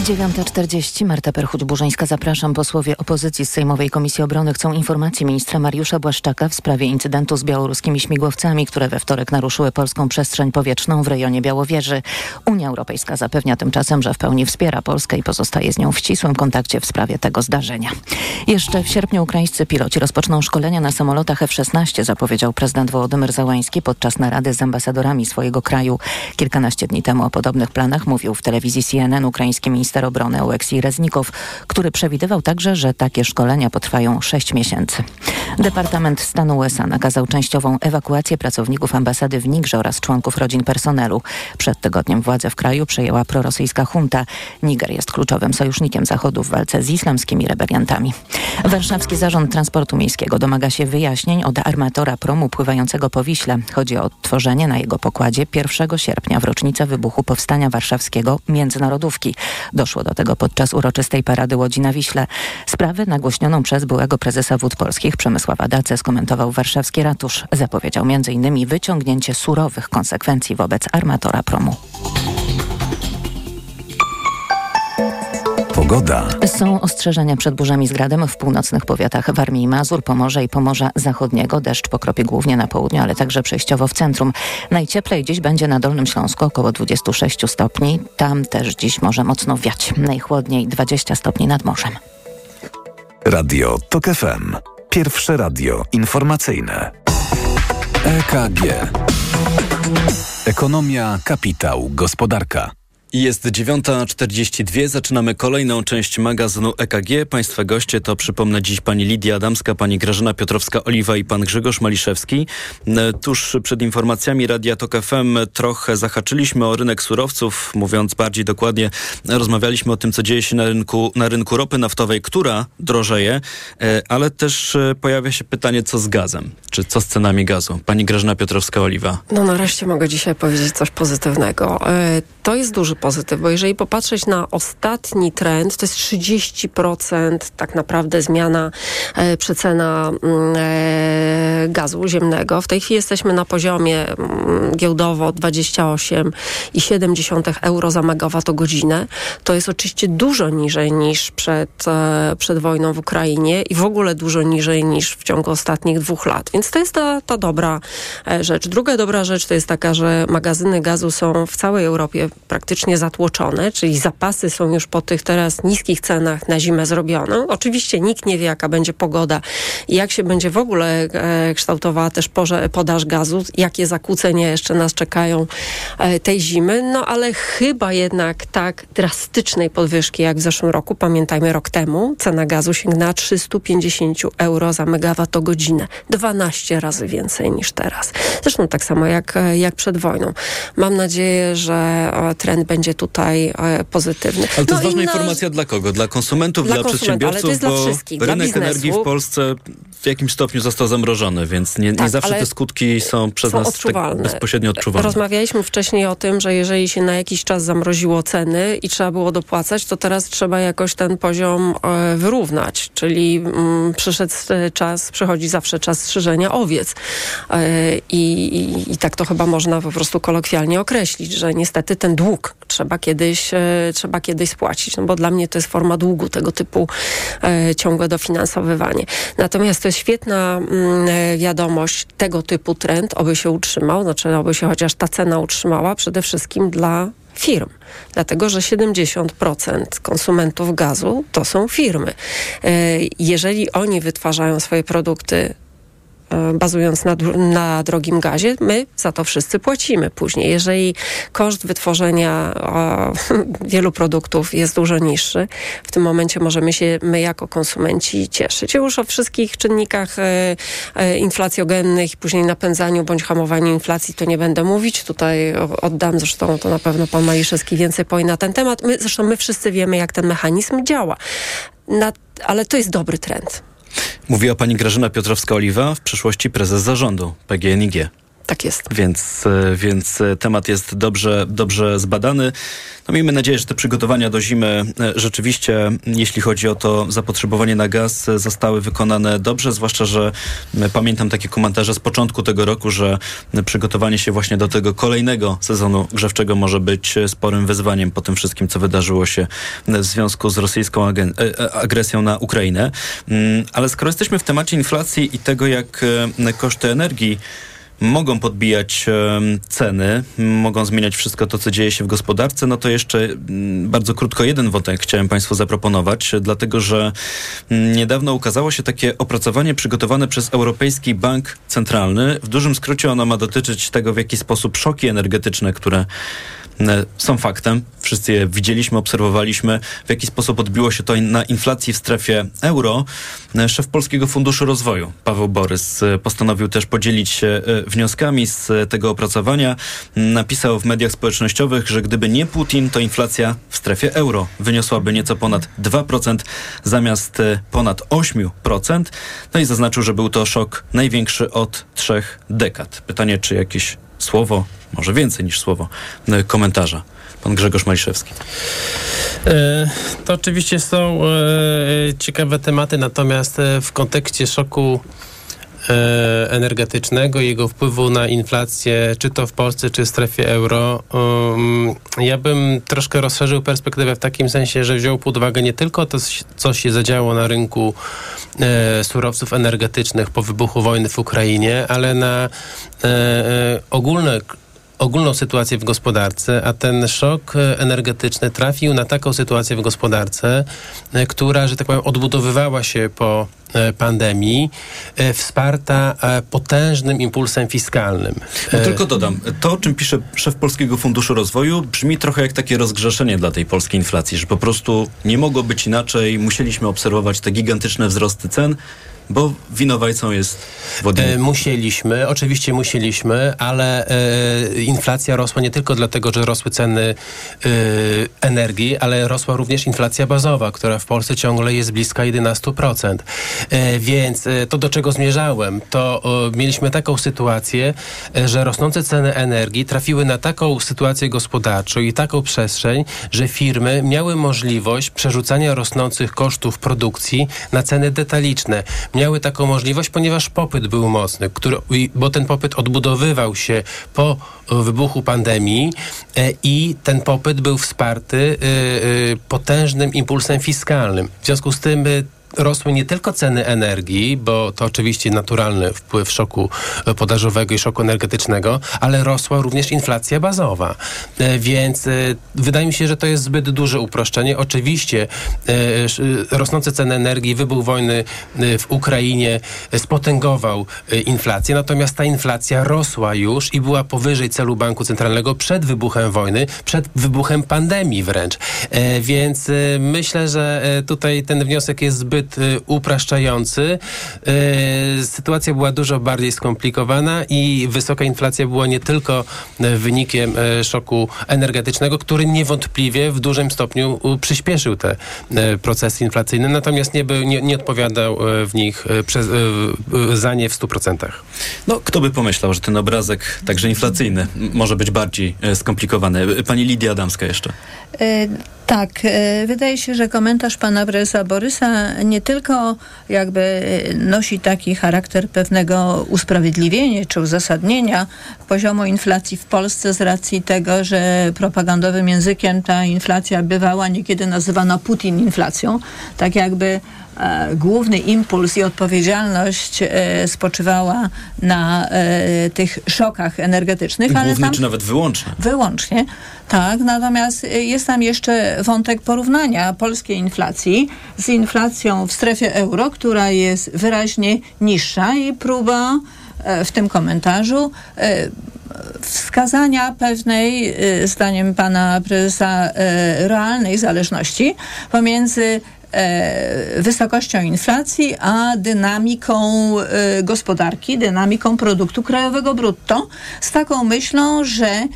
Speaker 1: 9.40. Marta Perchuć-Burzyńska. Zapraszam. Posłowie opozycji z Sejmowej Komisji Obrony chcą informacji ministra Mariusza Błaszczaka w sprawie incydentu z białoruskimi śmigłowcami, które we wtorek naruszyły polską przestrzeń powietrzną w rejonie Białowieży. Unia Europejska zapewnia tymczasem, że w pełni wspiera Polskę i pozostaje z nią w ścisłym kontakcie w sprawie tego zdarzenia. Jeszcze w sierpniu ukraińscy piloci rozpoczną szkolenia na samolotach F-16, zapowiedział prezydent Wołodymyr Załański podczas narady z ambasadorami swojego kraju. Kilkanaście dni temu o podobnych planach mówił w telewizji CNN ukraiński minister obrony Oleksij Reznikow, który przewidywał także, że takie szkolenia potrwają 6 miesięcy. Departament Stanu USA nakazał częściową ewakuację pracowników ambasady w Nigrze oraz członków rodzin personelu. Przed tygodniem władzę w kraju przejęła prorosyjska junta. Niger jest kluczowym sojusznikiem Zachodu w walce z islamskimi rebeliantami. Warszawski Zarząd Transportu Miejskiego domaga się wyjaśnień od armatora promu pływającego po Wiśle. Chodzi o odtworzenie na jego pokładzie 1 sierpnia w rocznicę wybuchu Powstania Warszawskiego Międzynarodówki. Doszło do tego podczas uroczystej parady Łodzi na Wiśle. Sprawę nagłośnioną przez byłego prezesa Wód Polskich Przemysława Dacę skomentował warszawski ratusz. Zapowiedział m.in. wyciągnięcie surowych konsekwencji wobec armatora promu.
Speaker 4: Pogoda.
Speaker 1: Są ostrzeżenia przed burzami z gradem w północnych powiatach Warmii i Mazur, Pomorza i Pomorza Zachodniego. Deszcz pokropi głównie na południu, ale także przejściowo w centrum. Najcieplej dziś będzie na Dolnym Śląsku około 26 stopni. Tam też dziś może mocno wiać. Najchłodniej 20 stopni nad morzem.
Speaker 4: Radio TOK FM. Pierwsze radio informacyjne. EKG. Ekonomia, kapitał, gospodarka.
Speaker 5: Jest 9.42, zaczynamy kolejną część magazynu EKG. Państwa goście to przypomnę dziś pani Lidia Adamska, pani Grażyna Piotrowska-Oliwa i pan Grzegorz Maliszewski. E, tuż przed informacjami Radia Tok FM trochę zahaczyliśmy o rynek surowców, mówiąc bardziej dokładnie, rozmawialiśmy o tym, co dzieje się na rynku, na rynku ropy naftowej, która drożeje, e, ale też e, pojawia się pytanie, co z gazem, czy co z cenami gazu. Pani Grażyna Piotrowska-Oliwa.
Speaker 11: No nareszcie mogę dzisiaj powiedzieć coś pozytywnego. To jest duży pozytyw, bo jeżeli popatrzeć na ostatni trend, to jest 30% tak naprawdę zmiana e, przecena mm, e, gazu ziemnego. W tej chwili jesteśmy na poziomie mm, giełdowo 28,7 euro za megawattogodzinę. To jest oczywiście dużo niżej niż przed, e, przed wojną w Ukrainie i w ogóle dużo niżej niż w ciągu ostatnich dwóch lat. Więc to jest ta, ta dobra e, rzecz. Druga dobra rzecz to jest taka, że magazyny gazu są w całej Europie praktycznie zatłoczone, czyli zapasy są już po tych teraz niskich cenach na zimę zrobione. Oczywiście nikt nie wie, jaka będzie pogoda i jak się będzie w ogóle e, kształtowała też podaż gazu, jakie zakłócenia jeszcze nas czekają e, tej zimy, no ale chyba jednak tak drastycznej podwyżki jak w zeszłym roku, pamiętajmy rok temu, cena gazu sięgnęła 350 euro za megawattogodzinę. 12 razy więcej niż teraz. Zresztą tak samo jak, jak przed wojną. Mam nadzieję, że e, trend będzie tutaj e, pozytywny.
Speaker 5: Ale to
Speaker 11: no
Speaker 5: jest ważna informacja dla kogo? Dla konsumentów,
Speaker 11: dla,
Speaker 5: dla, przedsiębiorców? Bo
Speaker 11: dla wszystkich,
Speaker 5: rynek energii w Polsce w jakimś stopniu został zamrożony, więc nie,
Speaker 11: tak,
Speaker 5: nie zawsze te skutki są przez
Speaker 11: są
Speaker 5: nas
Speaker 11: odczuwalne.
Speaker 5: Tak bezpośrednio odczuwalne.
Speaker 11: Rozmawialiśmy wcześniej o tym, że jeżeli się na jakiś czas zamroziło ceny i trzeba było dopłacać, to teraz trzeba jakoś ten poziom e, wyrównać, czyli mm, przyszedł e, czas, przychodzi zawsze czas strzyżenia owiec i, i, i tak to chyba można po prostu kolokwialnie określić, że niestety ten dług trzeba kiedyś, e, trzeba kiedyś spłacić, no bo dla mnie to jest forma długu, tego typu e, ciągłe dofinansowywanie. Natomiast to jest świetna mm, e, wiadomość, tego typu trend, oby się utrzymał, znaczy oby się chociaż ta cena utrzymała, przede wszystkim dla firm, dlatego że 70% konsumentów gazu to są firmy. Jeżeli oni wytwarzają swoje produkty bazując na, na drogim gazie, my za to wszyscy płacimy później. Jeżeli koszt wytworzenia o, wielu produktów jest dużo niższy, w tym momencie możemy się my jako konsumenci cieszyć. Już o wszystkich czynnikach e, e, inflacjogennych, później napędzaniu bądź hamowaniu inflacji to nie będę mówić. Tutaj oddam, zresztą to na pewno pan Maliszewski więcej powie na ten temat. My, zresztą my wszyscy wiemy, jak ten mechanizm działa. Na, ale to jest dobry trend.
Speaker 5: Mówiła pani Grażyna Piotrowska-Oliwa, w przyszłości prezes zarządu PGNiG.
Speaker 11: Tak jest.
Speaker 5: Więc, e, więc e, temat jest dobrze, dobrze zbadany. No miejmy nadzieję, że te przygotowania do zimy e, rzeczywiście, jeśli chodzi o to zapotrzebowanie na gaz, zostały wykonane dobrze, zwłaszcza, że pamiętam takie komentarze z początku tego roku, że przygotowanie się właśnie do tego kolejnego sezonu grzewczego może być sporym wyzwaniem po tym wszystkim, co wydarzyło się w związku z rosyjską agresją na Ukrainę. Mm, ale skoro jesteśmy w temacie inflacji i tego, jak koszty energii mogą podbijać ceny, mogą zmieniać wszystko to, co dzieje się w gospodarce, no to jeszcze bardzo krótko jeden wątek chciałem Państwu zaproponować, dlatego że niedawno ukazało się takie opracowanie przygotowane przez Europejski Bank Centralny. W dużym skrócie ono ma dotyczyć tego, w jaki sposób szoki energetyczne, które są faktem. Wszyscy je widzieliśmy, obserwowaliśmy, w jaki sposób odbiło się to na inflacji w strefie euro. E, szef Polskiego Funduszu Rozwoju, Paweł Borys, e, postanowił też podzielić się wnioskami z tego opracowania. Napisał w mediach społecznościowych, że gdyby nie Putin, to inflacja w strefie euro wyniosłaby nieco ponad 2% zamiast ponad 8%. No i zaznaczył, że był to szok największy od trzech dekad. Pytanie, czy jakieś słowo, może więcej niż słowo, e, komentarza. Pan Grzegorz Maliszewski.
Speaker 12: E, to oczywiście są e, ciekawe tematy, natomiast w kontekście szoku energetycznego, jego wpływu na inflację, czy to w Polsce, czy w strefie euro, um, ja bym troszkę rozszerzył perspektywę w takim sensie, że wziął pod uwagę nie tylko to, co się zadziało na rynku e, surowców energetycznych po wybuchu wojny w Ukrainie, ale na e, e, ogólne ogólną sytuację w gospodarce, a ten szok e, energetyczny trafił na taką sytuację w gospodarce, e, która, że tak powiem, odbudowywała się po e, pandemii, wsparta potężnym impulsem fiskalnym.
Speaker 5: No tylko dodam, to o czym pisze szef Polskiego Funduszu Rozwoju brzmi trochę jak takie rozgrzeszenie dla tej polskiej inflacji, że po prostu nie mogło być inaczej, musieliśmy obserwować te gigantyczne wzrosty cen, bo winowajcą jest Władimir.
Speaker 12: E, musieliśmy, oczywiście musieliśmy, ale e, inflacja rosła nie tylko dlatego, że rosły ceny e, energii, ale rosła również inflacja bazowa, która w Polsce ciągle jest bliska 11%. E, więc to, do czego zmierzałem, to mieliśmy taką sytuację, że rosnące ceny energii trafiły na taką sytuację gospodarczą i taką przestrzeń, że firmy miały możliwość przerzucania rosnących kosztów produkcji na ceny detaliczne. Miały taką możliwość, ponieważ popyt był mocny, który, bo ten popyt odbudowywał się po wybuchu pandemii e, i ten popyt był wsparty e, e, potężnym impulsem fiskalnym. W związku z tym rosły nie tylko ceny energii, bo to oczywiście naturalny wpływ szoku podażowego i szoku energetycznego, ale rosła również inflacja bazowa. E, Więc e, wydaje mi się, że to jest zbyt duże uproszczenie. Oczywiście e, rosnące ceny energii, wybuch wojny w Ukrainie spotęgował inflację, natomiast ta inflacja rosła już i była powyżej celu Banku Centralnego przed wybuchem wojny, przed wybuchem pandemii wręcz. Więc myślę, że tutaj ten wniosek jest zbyt e, upraszczający. E, Sytuacja była dużo bardziej skomplikowana i wysoka inflacja była nie tylko e, wynikiem szoku energetycznego, który niewątpliwie w dużym stopniu przyspieszył te procesy inflacyjne, natomiast nie, był, nie, nie odpowiadał w nich przez, za nie w 100%.
Speaker 5: No, kto by pomyślał, że ten obrazek, także inflacyjny, może być bardziej skomplikowany. Pani Lidia Adamska jeszcze.
Speaker 10: E, Tak, e, wydaje się, że komentarz pana prezesa Borysa nie tylko jakby e, nosi taki charakter pewnego usprawiedliwienia czy uzasadnienia poziomu inflacji w Polsce z racji tego, że propagandowym językiem ta inflacja bywała niekiedy nazywana Putin inflacją, tak jakby główny impuls i odpowiedzialność e, spoczywała na e, tych szokach energetycznych, ale
Speaker 5: Główny
Speaker 10: tam
Speaker 5: czy nawet wyłączny.
Speaker 10: Wyłącznie, tak. Natomiast jest tam jeszcze wątek porównania polskiej inflacji z inflacją w strefie euro, która jest wyraźnie niższa i próba e, w tym komentarzu e, wskazania pewnej, e, zdaniem pana prezesa, e, realnej zależności pomiędzy e, wysokością inflacji, a dynamiką e, gospodarki, dynamiką produktu krajowego brutto, z taką myślą, że e,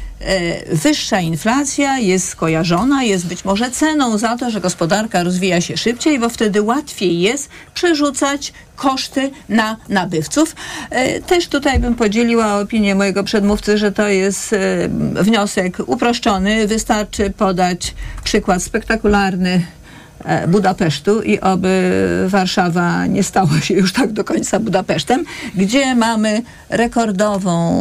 Speaker 10: wyższa inflacja jest skojarzona, jest być może ceną za to, że gospodarka rozwija się szybciej, bo wtedy łatwiej jest przerzucać koszty na nabywców. E, Też tutaj bym podzieliła opinię mojego przedmówcy, że to jest e, wniosek uproszczony. Wystarczy podać przykład spektakularny e, Budapesztu i oby Warszawa nie stała się już tak do końca Budapesztem, gdzie mamy rekordową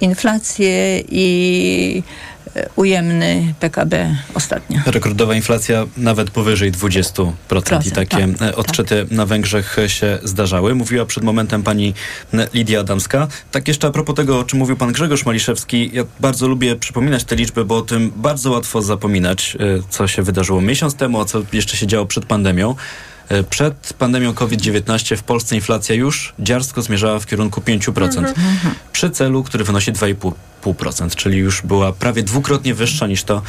Speaker 10: inflację i e, ujemny PKB ostatnio.
Speaker 5: Rekordowa inflacja nawet powyżej 20% i
Speaker 10: Procent,
Speaker 5: takie
Speaker 10: tak,
Speaker 5: e, odczyty na Węgrzech e, się zdarzały. Mówiła przed momentem pani e, Lidia Adamska. Tak jeszcze a propos tego, o czym mówił pan Grzegorz Maliszewski, ja bardzo lubię przypominać te liczby, bo o tym bardzo łatwo zapominać, e, co się wydarzyło miesiąc temu, a co jeszcze się działo przed pandemią. E, Przed pandemią COVID-19 w Polsce inflacja już dziarsko zmierzała w kierunku 5%. Przy celu, który wynosi 2,5%, czyli już była prawie dwukrotnie wyższa niż to,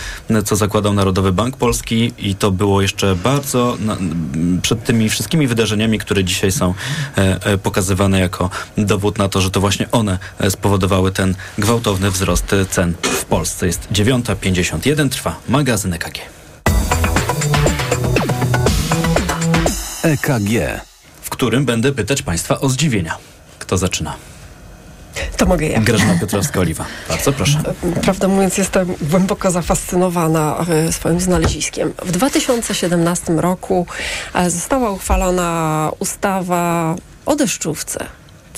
Speaker 5: co zakładał Narodowy Bank Polski i to było jeszcze bardzo na, przed tymi wszystkimi wydarzeniami, które dzisiaj są e, e, pokazywane jako dowód na to, że to właśnie one e, spowodowały ten gwałtowny wzrost cen w Polsce. Jest 9.51, trwa magazyn EKG.
Speaker 4: EKG.
Speaker 5: w którym będę pytać Państwa o zdziwienia. Kto zaczyna?
Speaker 11: To mogę ja.
Speaker 5: Grażyna Piotrowska-Oliwa. Bardzo proszę.
Speaker 11: Prawdę mówiąc, jestem głęboko zafascynowana e, swoim znaleziskiem. W 2017 roku e, została uchwalona ustawa o deszczówce.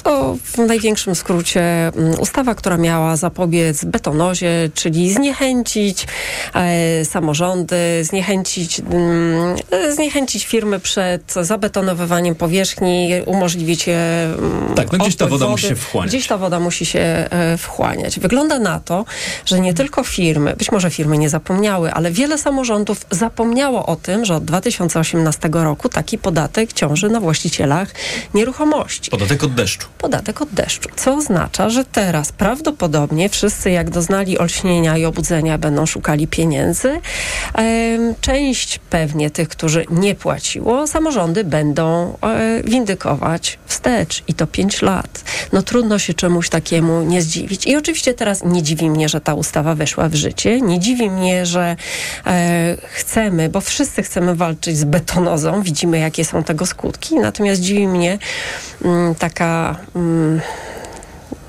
Speaker 11: To w największym skrócie mm, ustawa, która miała zapobiec betonozie, czyli zniechęcić e, samorządy, zniechęcić, mm, zniechęcić firmy przed zabetonowywaniem powierzchni, umożliwić je. Mm,
Speaker 5: tak, no gdzieś ta woda
Speaker 11: wody,
Speaker 5: musi się wchłaniać.
Speaker 11: Gdzieś ta woda musi się e, wchłaniać. Wygląda na to, że nie tylko firmy, być może firmy nie zapomniały, ale wiele samorządów zapomniało o tym, że od 2018 roku taki podatek ciąży na właścicielach nieruchomości.
Speaker 5: Podatek od deszczu
Speaker 11: podatek od deszczu, co oznacza, że teraz prawdopodobnie wszyscy jak doznali olśnienia i obudzenia będą szukali pieniędzy. Część pewnie tych, którzy nie płaciło, samorządy będą e, windykować wstecz i to 5 lat. No trudno się czemuś takiemu nie zdziwić. I oczywiście teraz nie dziwi mnie, że ta ustawa weszła w życie, nie dziwi mnie, że e, chcemy, bo wszyscy chcemy walczyć z betonozą, widzimy jakie są tego skutki, natomiast dziwi mnie mm, taka Mm,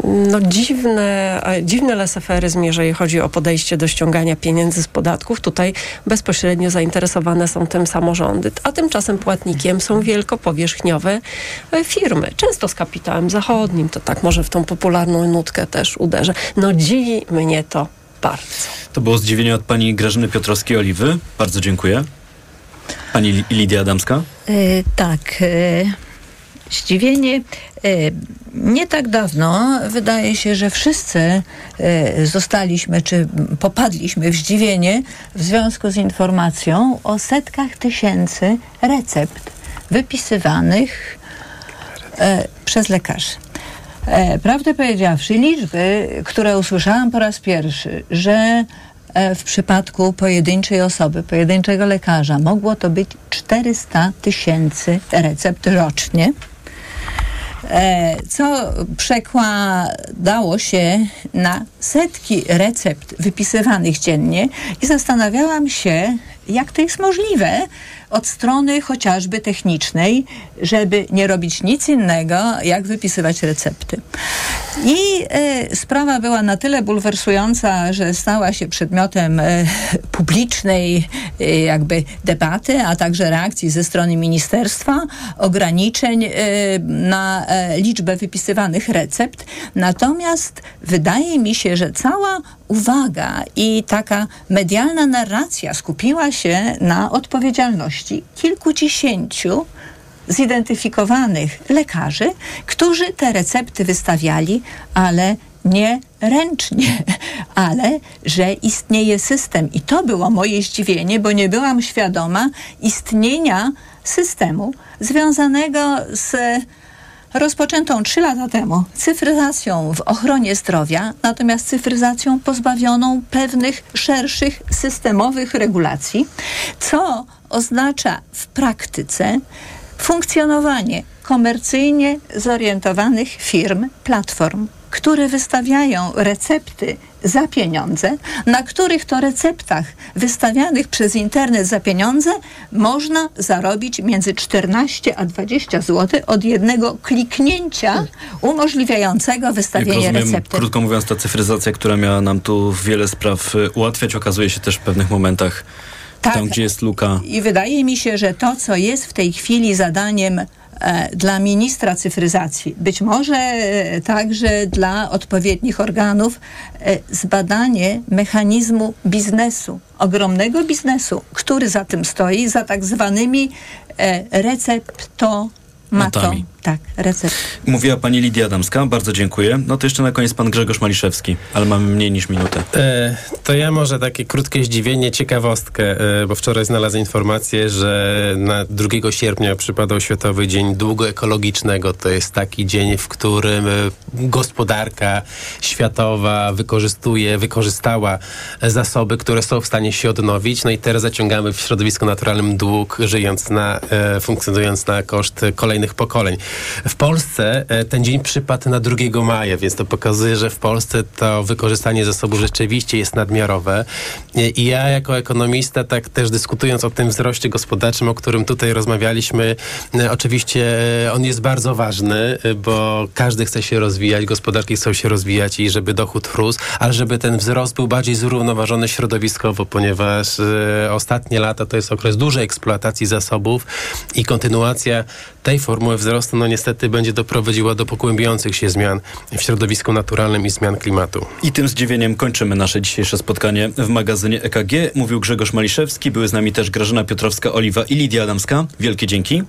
Speaker 11: no dziwne, dziwny leseferyzm, jeżeli chodzi o podejście do ściągania pieniędzy z podatków. Tutaj bezpośrednio zainteresowane są tym samorządy, a tymczasem płatnikiem są wielkopowierzchniowe e, firmy, często z kapitałem zachodnim. To tak może w tą popularną nutkę też uderzę. No dziwi mnie to bardzo.
Speaker 5: To było zdziwienie od pani Grażyny Piotrowskiej-Oliwy. Bardzo dziękuję. Pani Lidia Adamska?
Speaker 10: Yy, tak. Yy zdziwienie. E, nie tak dawno wydaje się, że wszyscy e, zostaliśmy czy popadliśmy w zdziwienie w związku z informacją o setkach tysięcy recept wypisywanych e, przez lekarzy. Prawdę powiedziawszy, liczby, które usłyszałam po raz pierwszy, że w przypadku pojedynczej osoby, pojedynczego lekarza mogło to być 400 tysięcy recept rocznie. E, co przekładało się na setki recept wypisywanych dziennie i zastanawiałam się, jak to jest możliwe od strony chociażby technicznej, żeby nie robić nic innego, jak wypisywać recepty. I e, sprawa była na tyle bulwersująca, że stała się przedmiotem e, publicznej e, jakby debaty, a także reakcji ze strony ministerstwa, ograniczeń na liczbę wypisywanych recept. Natomiast wydaje mi się, że cała uwaga i taka medialna narracja skupiła się na odpowiedzialności kilkudziesięciu zidentyfikowanych lekarzy, którzy te recepty wystawiali, ale nie ręcznie, ale że istnieje system. I to było moje zdziwienie, bo nie byłam świadoma istnienia systemu związanego z rozpoczętą trzy lata temu cyfryzacją w ochronie zdrowia, natomiast cyfryzacją pozbawioną pewnych szerszych systemowych regulacji, co oznacza w praktyce funkcjonowanie komercyjnie zorientowanych firm, platform, które wystawiają recepty za pieniądze, na których to receptach wystawianych przez internet za pieniądze można zarobić między 14 a 20 zł od jednego kliknięcia umożliwiającego wystawienie
Speaker 5: Jak rozumiem,
Speaker 10: recepty.
Speaker 5: Krótko mówiąc, ta cyfryzacja, która miała nam tu wiele spraw y, ułatwiać, okazuje się też w pewnych momentach tak. tam, gdzie jest luka.
Speaker 10: I wydaje mi się, że to, co jest w tej chwili zadaniem dla ministra cyfryzacji, być może e, także dla odpowiednich organów, e, zbadanie mechanizmu biznesu, ogromnego biznesu, który za tym stoi, za tak zwanymi recepto
Speaker 5: matami.
Speaker 10: Tak, recept.
Speaker 5: Mówiła pani Lidia Adamska, bardzo dziękuję. No to jeszcze na koniec pan Grzegorz Maliszewski, ale mamy mniej niż minutę. E,
Speaker 12: to ja może takie krótkie zdziwienie, ciekawostkę, e, bo wczoraj znalazłem informację, że na 2 sierpnia przypadał Światowy Dzień Długo Ekologicznego. To jest taki dzień, w którym e, gospodarka światowa wykorzystuje, wykorzystała zasoby, które są w stanie się odnowić. No i teraz zaciągamy w środowisku naturalnym dług, żyjąc na, e, funkcjonując na koszt kolejnych pokoleń. W Polsce e, ten dzień przypadł na 2 maja, więc to pokazuje, że w Polsce to wykorzystanie zasobów rzeczywiście jest nadmiarowe. E, I ja jako ekonomista, tak też dyskutując o tym wzroście gospodarczym, o którym tutaj rozmawialiśmy, e, oczywiście on jest bardzo ważny, bo każdy chce się rozwijać, gospodarki chcą się rozwijać i żeby dochód rósł, ale żeby ten wzrost był bardziej zrównoważony środowiskowo, ponieważ ostatnie lata to jest okres dużej eksploatacji zasobów i kontynuacja tej formuły wzrostu no niestety będzie doprowadziła do pogłębiających się zmian w środowisku naturalnym i zmian klimatu.
Speaker 5: I tym zdziwieniem kończymy nasze dzisiejsze spotkanie w magazynie EKG. Mówił Grzegorz Maliszewski, były z nami też Grażyna Piotrowska-Oliwa i Lidia Adamska. Wielkie dzięki.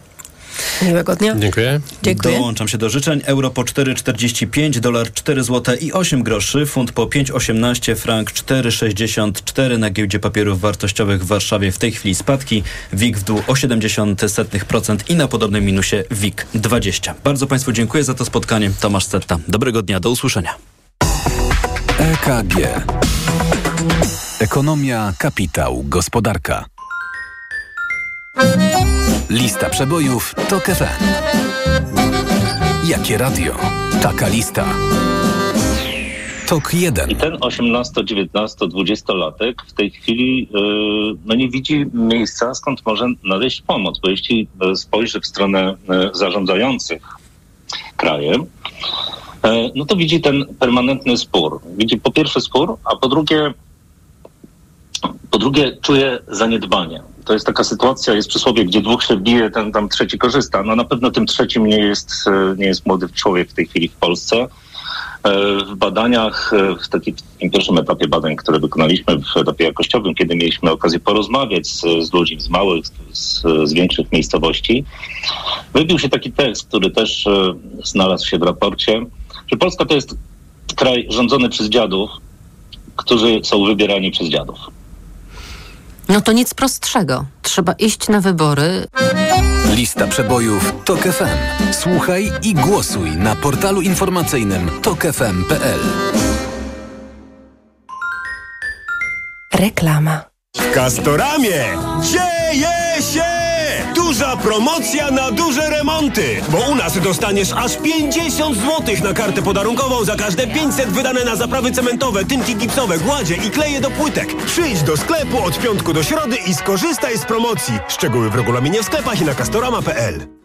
Speaker 11: Miłego dnia.
Speaker 12: Dziękuję.
Speaker 11: Dziękuję.
Speaker 5: Dołączam się do życzeń. Euro po 4,45, dolar 4 zł i 8 groszy, funt po 5,18, frank 4,64 na giełdzie papierów wartościowych w Warszawie w tej chwili spadki. WIG w dół o 0,7% i na podobnym minusie WIG 20. Bardzo Państwu dziękuję za to spotkanie. Tomasz Setta. Dobrego dnia, do usłyszenia.
Speaker 4: EKG. Ekonomia, kapitał, gospodarka. Lista przebojów to FM. Jakie radio? Taka lista. Tok 1.
Speaker 19: I ten 18, 19, 20-latek w tej chwili yy, no nie widzi miejsca, skąd może nadejść pomoc, bo jeśli y, spojrzy w stronę y, zarządzających krajem, y, no to widzi ten permanentny spór. Widzi po pierwsze spór, a po drugie, po drugie czuje zaniedbanie. To jest taka sytuacja, jest przysłowie, gdzie dwóch się bije, ten tam trzeci korzysta. No na pewno tym trzecim nie jest, y, nie jest młody człowiek w tej chwili w Polsce. E, W badaniach, e, w takim, pierwszym etapie badań, które wykonaliśmy w etapie jakościowym, kiedy mieliśmy okazję porozmawiać z, z ludźmi z małych, z, z większych miejscowości, wybił się taki tekst, który też e, znalazł się w raporcie, że Polska to jest kraj rządzony przez dziadów, którzy są wybierani przez dziadów.
Speaker 20: No to nic prostszego. Trzeba iść na wybory.
Speaker 4: Lista przebojów TOK FM. Słuchaj i głosuj na portalu informacyjnym tokefm.pl.
Speaker 20: Reklama.
Speaker 7: W Castoramie dzieje się! Duża promocja na duże remonty! Bo u nas dostaniesz aż 50 zł na kartę podarunkową za każde 500 wydane na zaprawy cementowe, tynki gipsowe, gładzie i kleje do płytek. Przyjdź do sklepu od piątku do środy i skorzystaj z promocji. Szczegóły w regulaminie w sklepach i na castorama.pl.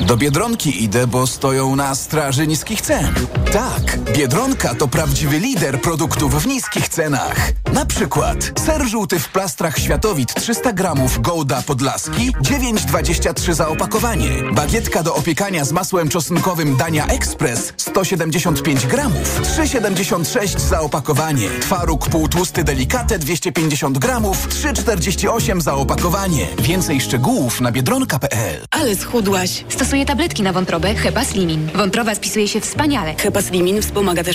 Speaker 21: Do Biedronki idę, bo stoją na straży niskich cen. Tak, Biedronka to prawdziwy lider produktów w niskich cenach. Na przykład ser żółty w plastrach Światowit 300 gramów Golda Podlaski 9,23 za opakowanie. Bagietka do opiekania z masłem czosnkowym Dania Express 175 gramów 3,76 za opakowanie. Twaróg półtłusty Delikate 250 gramów 3,48 za opakowanie. Więcej szczegółów na biedronka.pl
Speaker 22: Ale schudłaś. Stosuję tabletki na wątrobę Hepa Slimin. Wątroba spisuje się wspaniale. Hepa Slimin wspomaga też